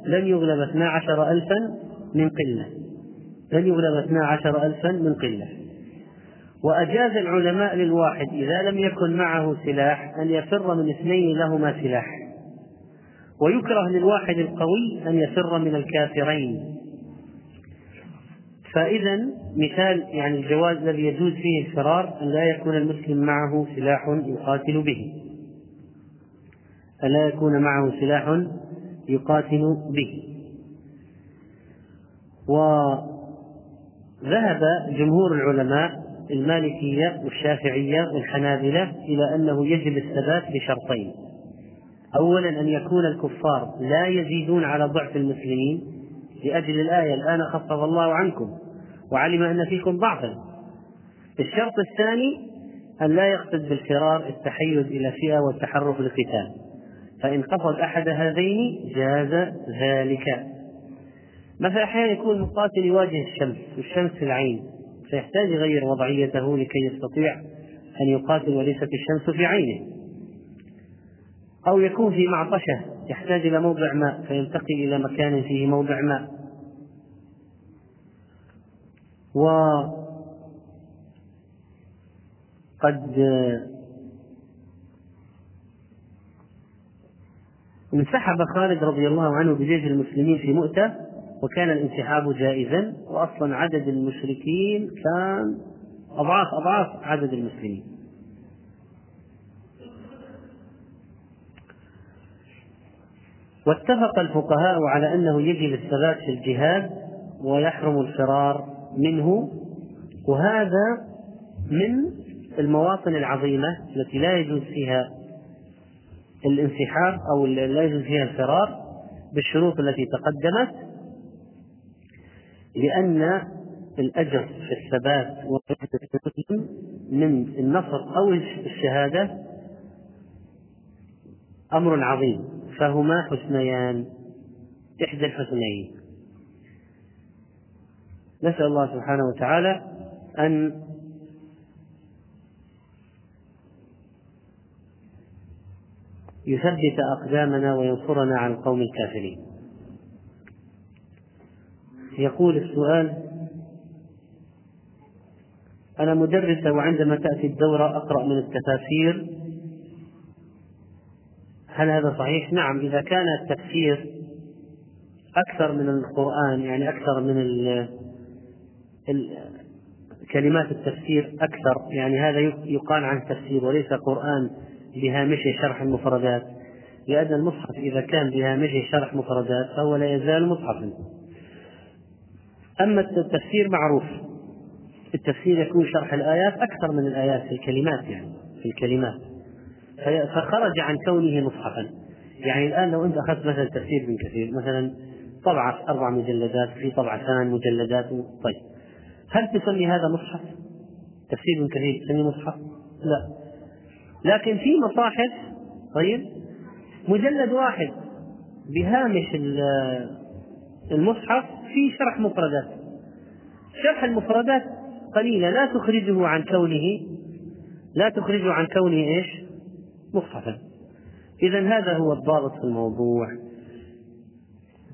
لن يغلب اثنا عشر ألفا من قلة. لن يغلب اثنا عشر ألفا من قلة. وأجاز العلماء للواحد إذا لم يكن معه سلاح أن يفر من اثنين لهما سلاح. ويكره للواحد القوي أن يفر من الكافرين. فإذا مثال يعني الجواز الذي يجوز فيه الفرار أن لا يكون المسلم معه سلاح يقاتل به. ألا يكون معه سلاح يقاتل به. وذهب جمهور العلماء المالكية والشافعية والحنابلة إلى أنه يجب الثبات بشرطين. أولا أن يكون الكفار لا يزيدون على ضعف المسلمين لأجل الآية الآن خفف الله عنكم. وعلم أن فيكم ضعفا. الشرط الثاني أن لا يقصد بالفرار التحيز إلى فئة والتحرك للقتال. فإن قصد أحد هذين جاز ذلك. مثلا أحيانا يكون مقاتل يواجه الشمس والشمس في العين فيحتاج يغير وضعيته لكي يستطيع أن يقاتل وليست الشمس في عينه. أو يكون في معطشة يحتاج إلى موضع ماء فينتقل إلى مكان فيه موضع ماء. وقد انسحب خالد رضي الله عنه بجيش المسلمين في مؤتة وكان الانسحاب جائزا واصلا عدد المشركين كان اضعاف أضعاف عدد المسلمين. واتفق الفقهاء على أنه يجب الثبات في الجهاد ويحرم الفرار منه وهذا من المواطن العظيمة التي لا يجوز فيها الانسحاب أو لا يجوز فيها الفرار بالشروط التي تقدمت لأن الأجر في الثبات من النصر أو الشهادة أمر عظيم فهما حسنيان إحدى الحسنيين. نسأل الله سبحانه وتعالى أن يثبت أقدامنا وينصرنا عن القوم الكافرين يقول السؤال أنا مدرسة وعندما تأتي الدورة أقرأ من التفاسير هل هذا صحيح؟ نعم إذا كان التفسير أكثر من القرآن يعني أكثر من كلمات التفسير أكثر. يعني هذا يقال عن تفسير وليس قرآن بهامشه شرح المفردات لأن المصحف إذا كان بهامشه شرح مفردات فهو لا يزال مصحفا. أما التفسير معروف التفسير يكون شرح الآيات أكثر من الآيات في الكلمات يعني في الكلمات. فخرج عن كونه مصحفا. يعني الآن لو أنت أخذت مثلا تفسير ابن كثير مثلا طبعة أربع مجلدات في طبعتان مجلدات طيب. هل تسمي هذا مصحف؟ تفسير ابن كثير تسميه مصحف؟ لا لكن في مصاحف طيب مجلد واحد بهامش المصحف في شرح مفردات شرح المفردات قليلة لا تخرجه عن كونه لا تخرجه عن كونه إيش؟ مصحفا إذا هذا هو الضابط في الموضوع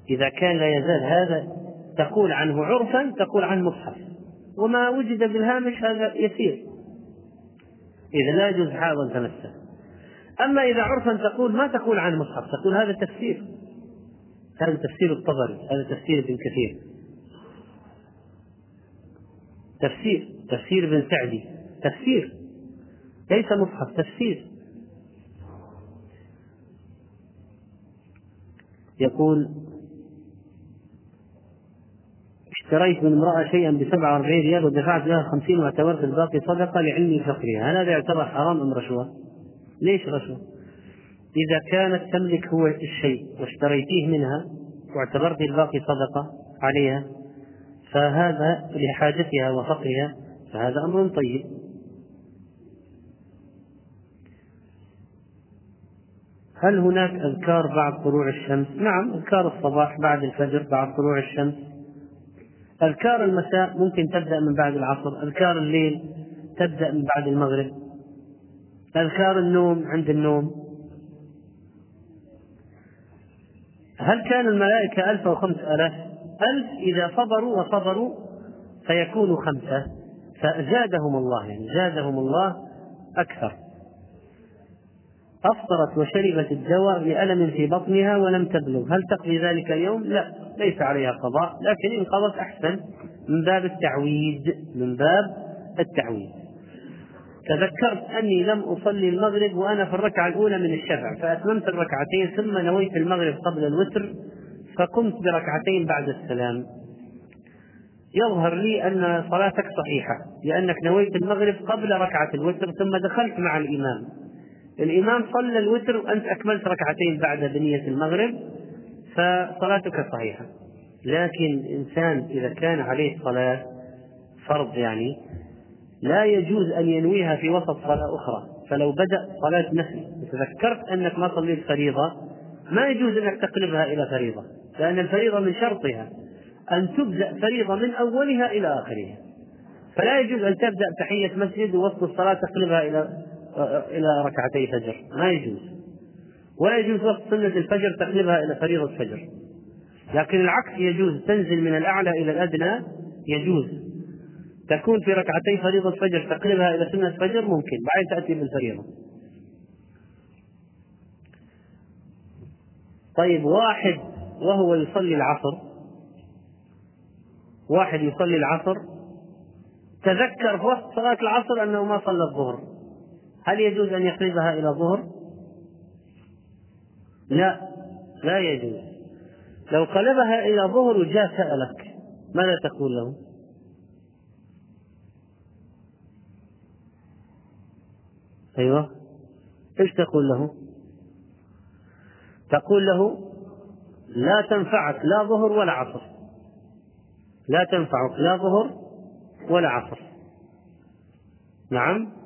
إذا كان لا يزال هذا تقول عنه عرفا تقول عنه مصحف وما وجد بالهامش هذا يسير. إذا لا يجوز حاضا تمسه أما إذا عرفا تقول ما تقول عن مصحف تقول هذا تفسير. هذا تفسير الطبري هذا تفسير ابن كثير. تفسير تفسير ابن سعدي. تفسير. ليس مصحف تفسير. يقول اشتريت من امرأة شيئا ب 47 ريال ودفعت لها 50 واعتبرت الباقي صدقة لعلمي فقرها، هل هذا يعتبر حرام أم رشوة؟ ليش رشوة؟ إذا كانت تملك هو الشيء واشتريتيه منها واعتبرت الباقي صدقة عليها فهذا لحاجتها وفقرها فهذا أمر طيب هل هناك أذكار بعد طلوع الشمس؟ نعم أذكار الصباح بعد الفجر بعد طلوع الشمس أذكار المساء ممكن تبدأ من بعد العصر أذكار الليل تبدأ من بعد المغرب. أذكار النوم عند النوم. هل كان الملائكة ألف أو خمس ألاف؟ ألف إذا صبروا وصبروا فيكونوا خمسة. فزادهم الله يعني زادهم الله أكثر. أفطرت وشربت الدواء لألم في بطنها ولم تبلغ. هل تقضي ذلك اليوم؟ لا ليس عليها قضاء لكن إن قضت أحسن. من باب التعويد من باب التعويد. تذكرت أني لم أصلي المغرب وأنا في الركعة الأولى من الشفع فأتممت الركعتين ثم نويت المغرب قبل الوتر فقمت بركعتين بعد السلام. يظهر لي أن صلاتك صحيحة لأنك نويت المغرب قبل ركعة الوتر ثم دخلت مع الإمام. الإمام صلى الوتر وأنت أكملت ركعتين بعد بنية المغرب فصلاتك صحيحة. لكن إنسان إذا كان عليه صلاة فرض يعني لا يجوز أن ينويها في وسط صلاة أخرى. فلو بدأ صلاة نفل وتذكرت أنك ما صليت فريضة ما يجوز أنك تقلبها إلى فريضة لأن الفريضة من شرطها أن تبدأ فريضة من أولها إلى آخرها. فلا يجوز أن تبدأ تحية مسجد ووسط الصلاة تقلبها إلى إلى ركعتي فجر ما يجوز. ولا يجوز وقت سنة الفجر تقلبها إلى فريضة فجر لكن العكس يجوز. تنزل من الأعلى إلى الأدنى يجوز. تكون في ركعتي فريضة فجر تقلبها إلى سنة فجر ممكن. بعدين تأتي بالفريضة. طيب واحد وهو يصلي العصر واحد يصلي العصر تذكر في وسط صلاة العصر أنه ما صلى الظهر. هل يجوز أن يقلبها إلى ظهر؟ لا لا يجوز لو قلبها إلى ظهر وجاء سألك ماذا تقول له؟ أيوه إيش تقول له؟ تقول له لا تنفعك لا ظهر ولا عصر لا تنفعك لا ظهر ولا عصر نعم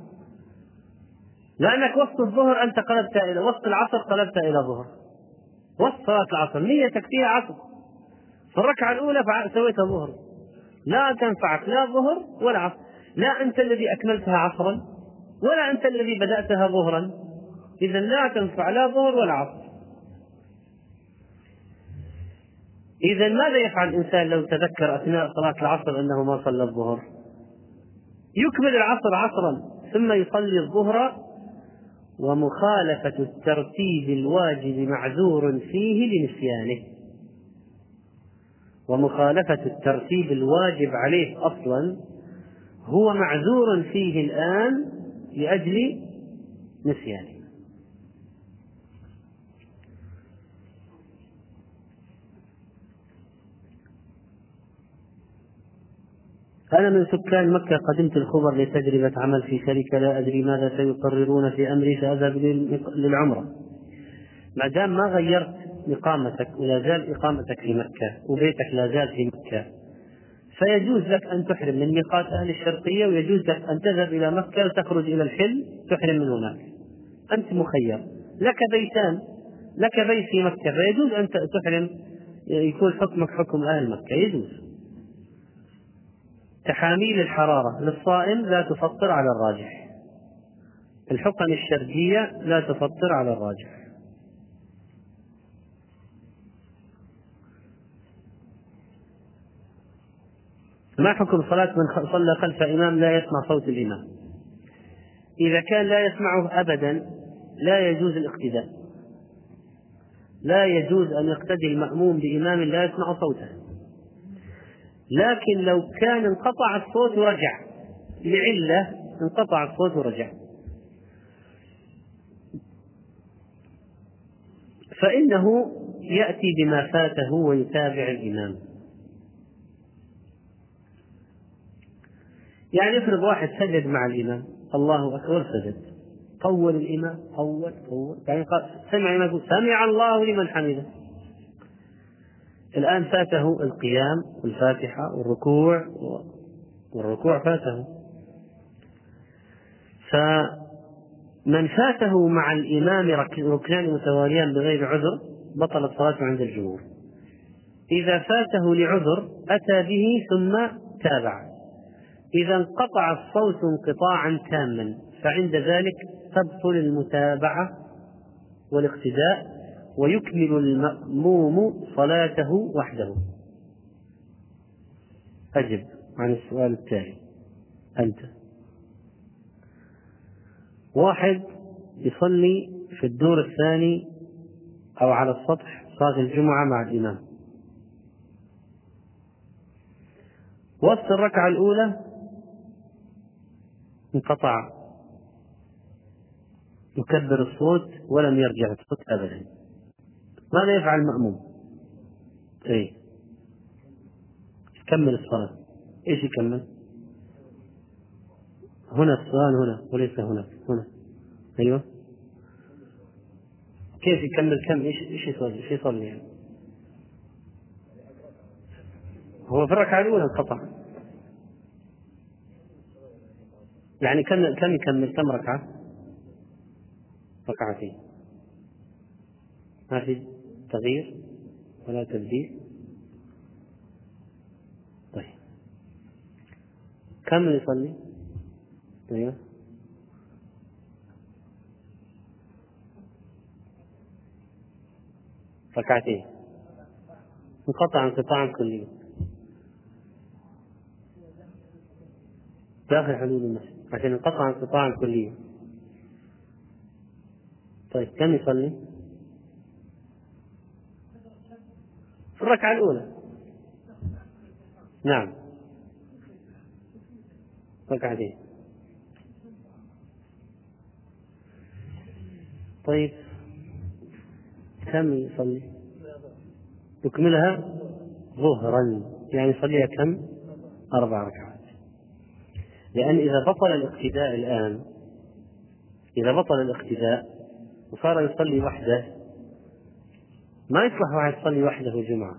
لأنك وسط الظهر أنت قلبت إلى وسط العصر قلبت إلى ظهر. وسط صلاة العصر. نيتك فيها عصر. في الركعة الأولى سويتها ظهر. لا تنفعك لا ظهر ولا عصر. لا أنت الذي أكملتها عصرا ولا أنت الذي بدأتها ظهرا. إذا لا تنفع لا ظهر ولا عصر. إذا ماذا يفعل الإنسان لو تذكر أثناء صلاة العصر أنه ما صلى الظهر؟ يكمل العصر عصرا ثم يصلي الظهر ومخالفة الترتيب الواجب معذور فيه لنسيانه. ومخالفة الترتيب الواجب عليه أصلا هو معذور فيه الآن لأجل نسيانه. أنا من سكان مكة قدمت الخبر لتجربة عمل في شركة لا أدري ماذا سيقررون في أمري سأذهب للعمرة. ما دام ما غيرت إقامتك ولا زال إقامتك في مكة وبيتك لا زال في مكة فيجوز لك أن تحرم من ميقات أهل الشرقية ويجوز لك أن تذهب إلى مكة وتخرج إلى الحل تحرم من هناك. أنت مخير. لك بيتان لك بيت في مكة فيجوز أن تحرم يكون حكمك حكم أهل مكة يجوز. تحاميل الحرارة للصائم لا تفطر على الراجح. الحقن الشرجية لا تفطر على الراجح. ما حكم صلاة من صلى خلف إمام لا يسمع صوت الإمام؟ إذا كان لا يسمعه أبدا لا يجوز الاقتداء. لا يجوز أن يقتدي المأموم بإمام لا يسمع صوته. لكن لو كان انقطع الصوت ورجع. لعلة انقطع الصوت ورجع. فإنه يأتي بما فاته ويتابع الإمام. يعني افرض واحد سجد مع الإمام. الله أكبر سجد. طول الإمام. طول طول. يعني قال سمع يقول سمع الله لمن حمده. الآن فاته القيام والفاتحة والركوع والركوع فاته. فمن فاته مع الإمام ركنان متواليان بغير عذر بطلت صلاته عند الجمهور. إذا فاته لعذر أتى به ثم تابع. إذا انقطع الصوت انقطاعا تاما فعند ذلك تبطل المتابعة والاقتداء ويكمل المأموم صلاته وحده. أجب عن السؤال التالي. أنت. واحد يصلي في الدور الثاني أو على السطح صلاة الجمعة مع الإمام. وسط الركعة الأولى انقطع. يكبر الصوت ولم يرجع الصوت أبدا. ماذا يفعل المأموم؟ اي كمل الصلاة. إيش يكمل؟ هنا السؤال هنا وليس هناك هنا. أيوه. كيف يكمل؟ كم؟ إيش إيش يصلي؟ إيش يصلي يعني؟ هو في الركعة الأولى انقطع يعني كم كم يكمل؟ كم ركعة؟ ركعتين. ما في؟ تغيير ولا تبديل؟ طيب. كم يصلي؟ أيوه ركعتين. انقطع انقطاعا كليا داخل حدود المسجد عشان انقطع انقطاعا كليا طيب كم يصلي؟ في الركعة الأولى. نعم. ركعتين طيب. كم يصلي؟ يكملها ظهرا. يعني يصليها كم؟ أربع ركعات. لأن إذا بطل الاقتداء الآن إذا بطل الاقتداء وصار يصلي وحده ما يصلح واحد يصلي وحده جمعة؟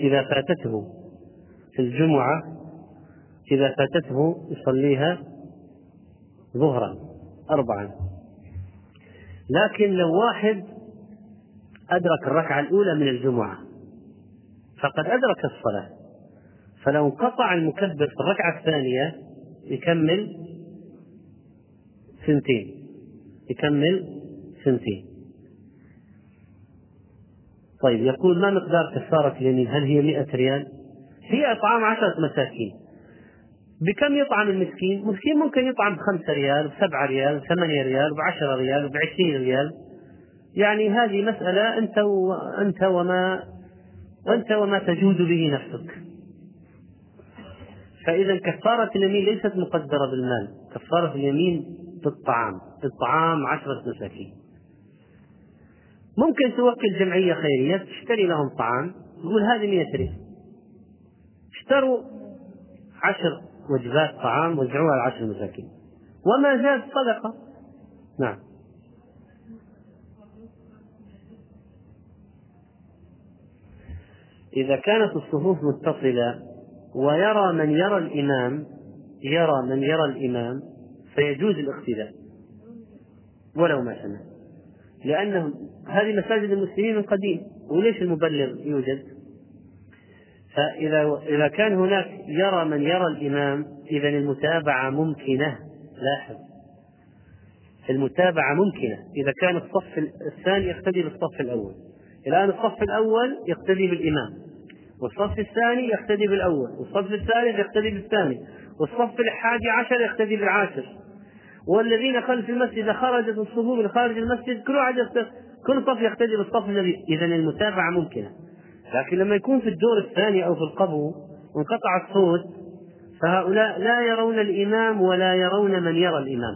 إذا فاتته الجمعة إذا فاتته يصليها ظهرا أربعا. لكن لو واحد أدرك الركعة الأولى من الجمعة فقد أدرك الصلاة. فلو انقطع المكبر في الركعة الثانية يكمل سنتين. يكمل سنتين. طيب يقول ما مقدار كفارة اليمين؟ هل هي مئة ريال؟ هي إطعام عشرة مساكين. بكم يطعم المسكين؟ مسكين ممكن يطعم بخمسة ريال بسبعة ريال بثمانية ريال بعشرة ريال بعشرين ريال. يعني هذه مسألة أنت وأنت وما أنت وما تجود به نفسك. فإذا كفارة اليمين ليست مقدرة بالمال. كفارة اليمين بالطعام. بالطعام عشرة مساكين. ممكن توكل جمعية خيرية تشتري لهم طعام تقول هذه 100 ريال. اشتروا عشر وجبات طعام وزعوها على عشر مساكين. وما زاد صدقة. نعم. إذا كانت الصفوف متصلة ويرى من يرى الإمام يرى من يرى الإمام فيجوز الاقتداء. ولو ما سمع لأنه هذه مساجد المسلمين من قديم. وليش المبلغ يوجد؟ فإذا إذا كان هناك يرى من يرى الإمام إذا المتابعة ممكنة. لاحظ. المتابعة ممكنة. إذا كان الصف الثاني يقتدي بالصف الأول. الآن الصف الأول يقتدي بالإمام. والصف الثاني يقتدي بالأول. والصف الثالث يقتدي بالثاني. والصف الحادي عشر يقتدي بالعاشر. والذين خلف المسجد خرجت الصفوف من خارج المسجد كل واحد كل صف يقتدي بالصف الذي إذا المتابعة ممكنة. لكن لما يكون في الدور الثاني أو في القبو وانقطع الصوت فهؤلاء لا يرون الإمام ولا يرون من يرى الإمام.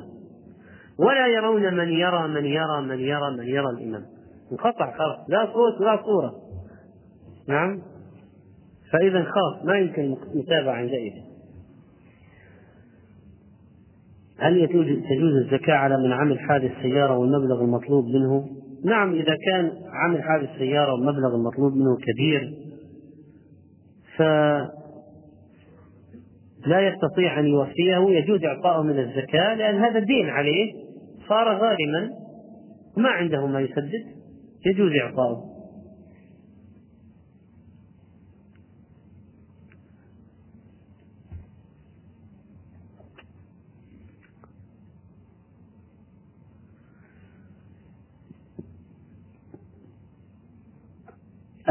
ولا يرون من يرى من يرى من يرى من يرى الإمام. انقطع خلاص. لا صوت ولا صورة. نعم؟ فإذا خلاص ما يمكن المتابعة عندئذ. هل تجوز الزكاة على من عمل حادث سيارة والمبلغ المطلوب منه؟ نعم إذا كان عمل حادث سيارة والمبلغ المطلوب منه كبير ف لا يستطيع أن يوفيه يجوز إعطاؤه من الزكاة لأن هذا دين عليه صار غارما ما عنده ما يسدد يجوز إعطاؤه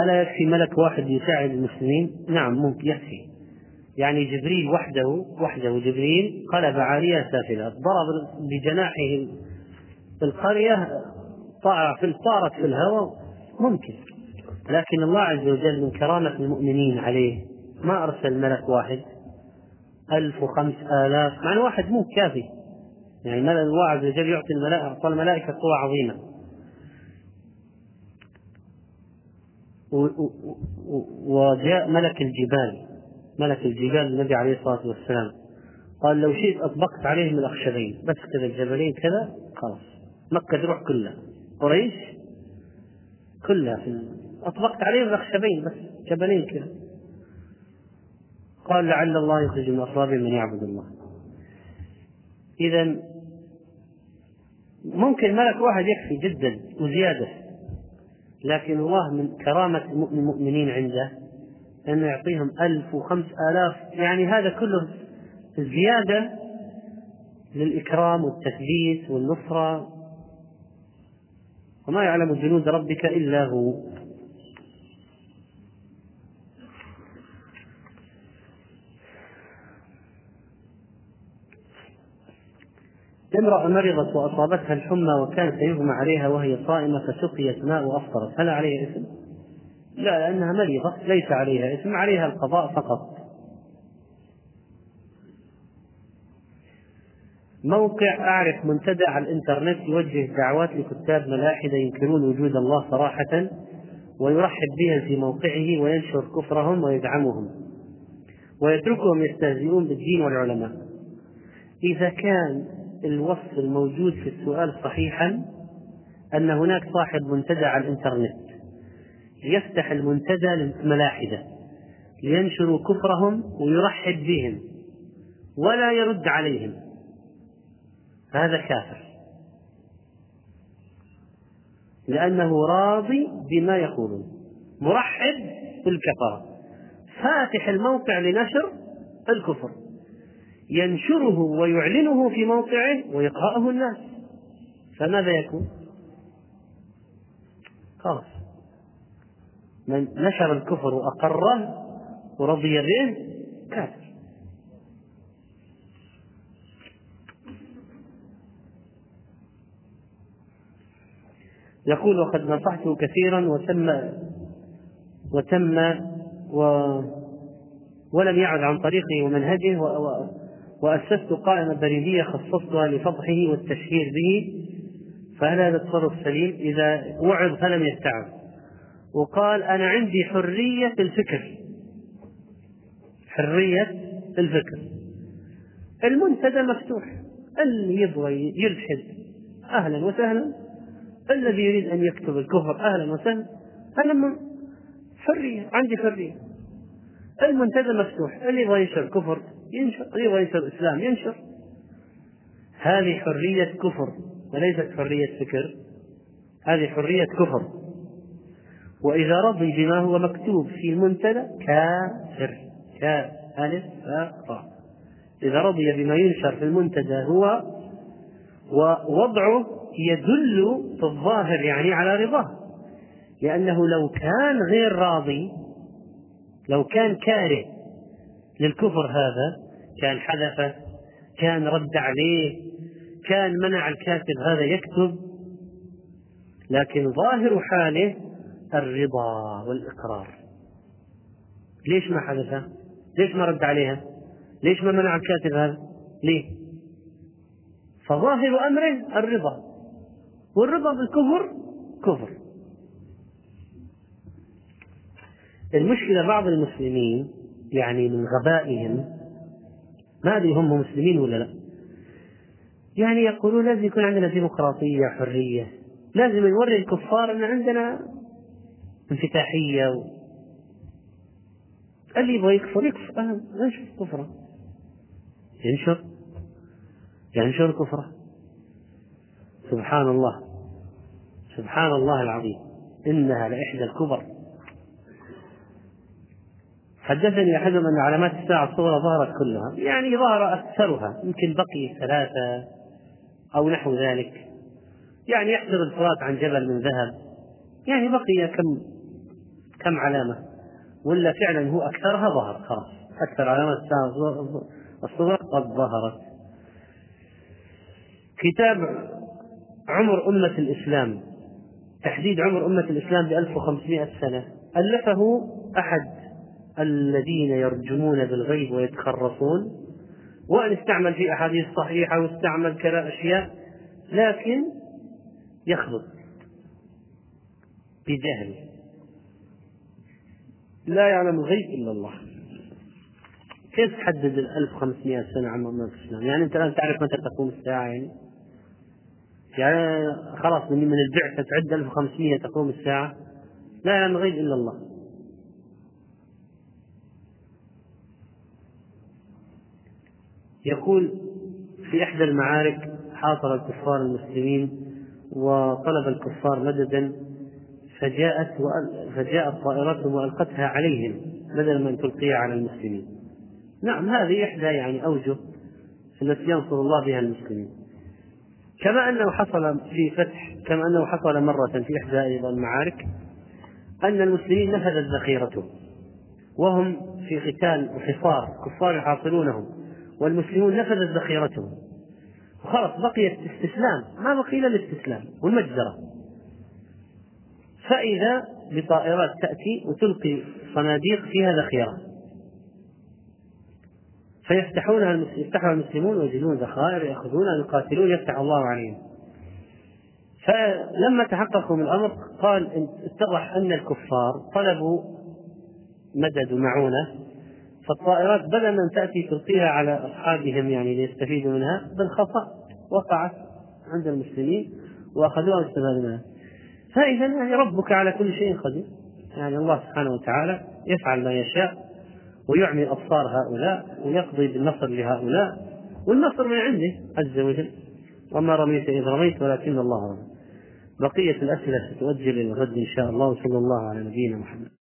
ألا يكفي ملك واحد يساعد المسلمين؟ نعم ممكن يكفي. يعني جبريل وحده وحده جبريل قلب عالية سافلة ضرب بجناحه القرية طارت في الهواء ممكن. لكن الله عز وجل من كرامة المؤمنين عليه ما أرسل ملك واحد. ألف وخمس آلاف مع واحد مو كافي. يعني الله عز وجل يعطي الملائكة قوة عظيمة. وجاء ملك الجبال ملك الجبال النبي عليه الصلاة والسلام. قال لو شئت أطبقت عليهم الأخشبين. بس كذا الجبلين كذا خلاص. مكة تروح كلها. قريش كلها في أطبقت عليهم الأخشبين بس جبلين كذا. قال لعل الله يخرج من أصلابهم من يعبد الله. إذا ممكن ملك واحد يكفي جدا وزيادة. لكن الله من كرامة المؤمنين عنده أنه يعطيهم ألف وخمس آلاف. يعني هذا كله زيادة للإكرام والتثبيت والنصرة. وما يعلم جنود ربك إلا هو. امرأة مرضت وأصابتها الحمى وكان سيغمى عليها وهي صائمة فسقيت ماء وأفطرت؟ هل عليها إثم؟ لا لأنها مريضة ليس عليها إثم عليها القضاء فقط. موقع أعرف منتدى على الإنترنت يوجه دعوات لكتاب ملاحدة ينكرون وجود الله صراحة ويرحب بهم في موقعه وينشر كفرهم ويدعمهم ويتركهم يستهزئون بالدين والعلماء. إذا كان الوصف الموجود في السؤال صحيحا أن هناك صاحب منتدى على الإنترنت يفتح المنتدى للملاحدة لينشروا كفرهم ويرحب بهم ولا يرد عليهم. هذا كافر. لأنه راضي بما يقولون. مرحب بالكفرة. فاتح الموقع لنشر الكفر. ينشره ويعلنه في موقعه ويقرأه الناس. فماذا يكون؟ خلاص. من نشر الكفر وأقره ورضي به كافر. يقول وقد نصحته كثيرا وتم وتم و ولم يعد عن طريقه ومنهجه وأسست قائمة بريدية خصصتها لفضحه والتشهير به فهل هذا التصرف سليم؟ إذا وعظ فلم يستعظ. وقال أنا عندي حرية الفكر. حرية الفكر. المنتدى مفتوح. اللي يبغى يلحد أهلا وسهلا. الذي يريد أن يكتب الكفر أهلا وسهلا. أنا حرية. عندي حرية. المنتدى مفتوح. اللي يبغى ينشر كفر ينشر يبغى ينشر إسلام ينشر. هذه حرية كفر وليست حرية فكر. هذه حرية كفر. وإذا رضي بما هو مكتوب في المنتدى كافر كألف فاء إذا رضي بما ينشر في المنتدى هو ووضعه يدل في الظاهر يعني على رضاه. لأنه لو كان غير راضي لو كان كاره للكفر هذا كان حذفه كان رد عليه كان منع الكاتب هذا يكتب. لكن ظاهر حاله الرضا والإقرار. ليش ما حدث ليش ما رد عليها؟ ليش ما منع الكاتب هذا؟ ليه؟ فظاهر أمره الرضا. والرضا بالكفر كفر. المشكلة بعض المسلمين يعني من غبائهم. ما أدري هم مسلمين ولا لا. يعني يقولون لازم يكون عندنا ديمقراطية حرية. لازم نوري الكفار أن عندنا انفتاحية و... اللي يبغى يكفر يكفر. أه ينشر كفره ينشر. ينشر كفره سبحان الله. سبحان الله العظيم. إنها لإحدى الكبر. حدثني أحدهم أن علامات الساعة الصغرى ظهرت كلها. يعني ظهر أكثرها يمكن بقي ثلاثة أو نحو ذلك. يعني يحسب الفرات عن جبل من ذهب. يعني بقي كم كم علامة. ولا فعلا هو أكثرها ظهر خلاص. أكثر علامات الساعة الصغرى قد ظهرت. كتاب عمر أمة الإسلام. تحديد عمر أمة الإسلام ب 1500 سنة. ألفه أحد الذين يرجمون بالغيب ويتخرصون وأن استعمل في أحاديث صحيحة واستعمل كذا أشياء لكن يخلط بجهل لا يعلم الغيب إلا الله كيف تحدد ال 1500 سنة عن أمة الإسلام؟ يعني أنت الآن تعرف متى تقوم الساعة يعني؟ يعني خلاص من من البعثة تعد 1500 تقوم الساعة لا يعلم الغيب إلا الله يقول في إحدى المعارك حاصر الكفار المسلمين وطلب الكفار مددا فجاءت فجاءت طائرتهم وألقتها عليهم بدلا من تلقيها على المسلمين. نعم هذه إحدى يعني أوجه التي ينصر الله بها المسلمين. كما أنه حصل في فتح كما أنه حصل مرة في إحدى أيضا المعارك أن المسلمين نفذت ذخيرتهم وهم في قتال وحصار كفار يحاصرونهم. والمسلمون نفذت ذخيرتهم. وخلاص بقي الاستسلام ما بقي إلا الاستسلام والمجزرة. فإذا بطائرات تأتي وتلقي صناديق فيها ذخيرة. فيفتحونها يفتحها المسلمون ويجدون ذخائر يأخذونها يقاتلون يفتح الله عليهم. فلما تحققوا من الأمر قال اتضح أن الكفار طلبوا مدد ومعونة. فالطائرات بدل من تأتي تلقيها على أصحابهم يعني ليستفيدوا منها بالخطأ وقعت عند المسلمين وأخذوها واستفادوا منها. فإذا يعني ربك على كل شيء قدير. يعني الله سبحانه وتعالى يفعل ما يشاء ويعمي أبصار هؤلاء ويقضي بالنصر لهؤلاء والنصر من عنده عز وجل. وما رميت إذ رميت ولكن الله رمى. بقية الأسئلة ستؤجل إلى الغد إن شاء الله. وصلى الله على نبينا محمد.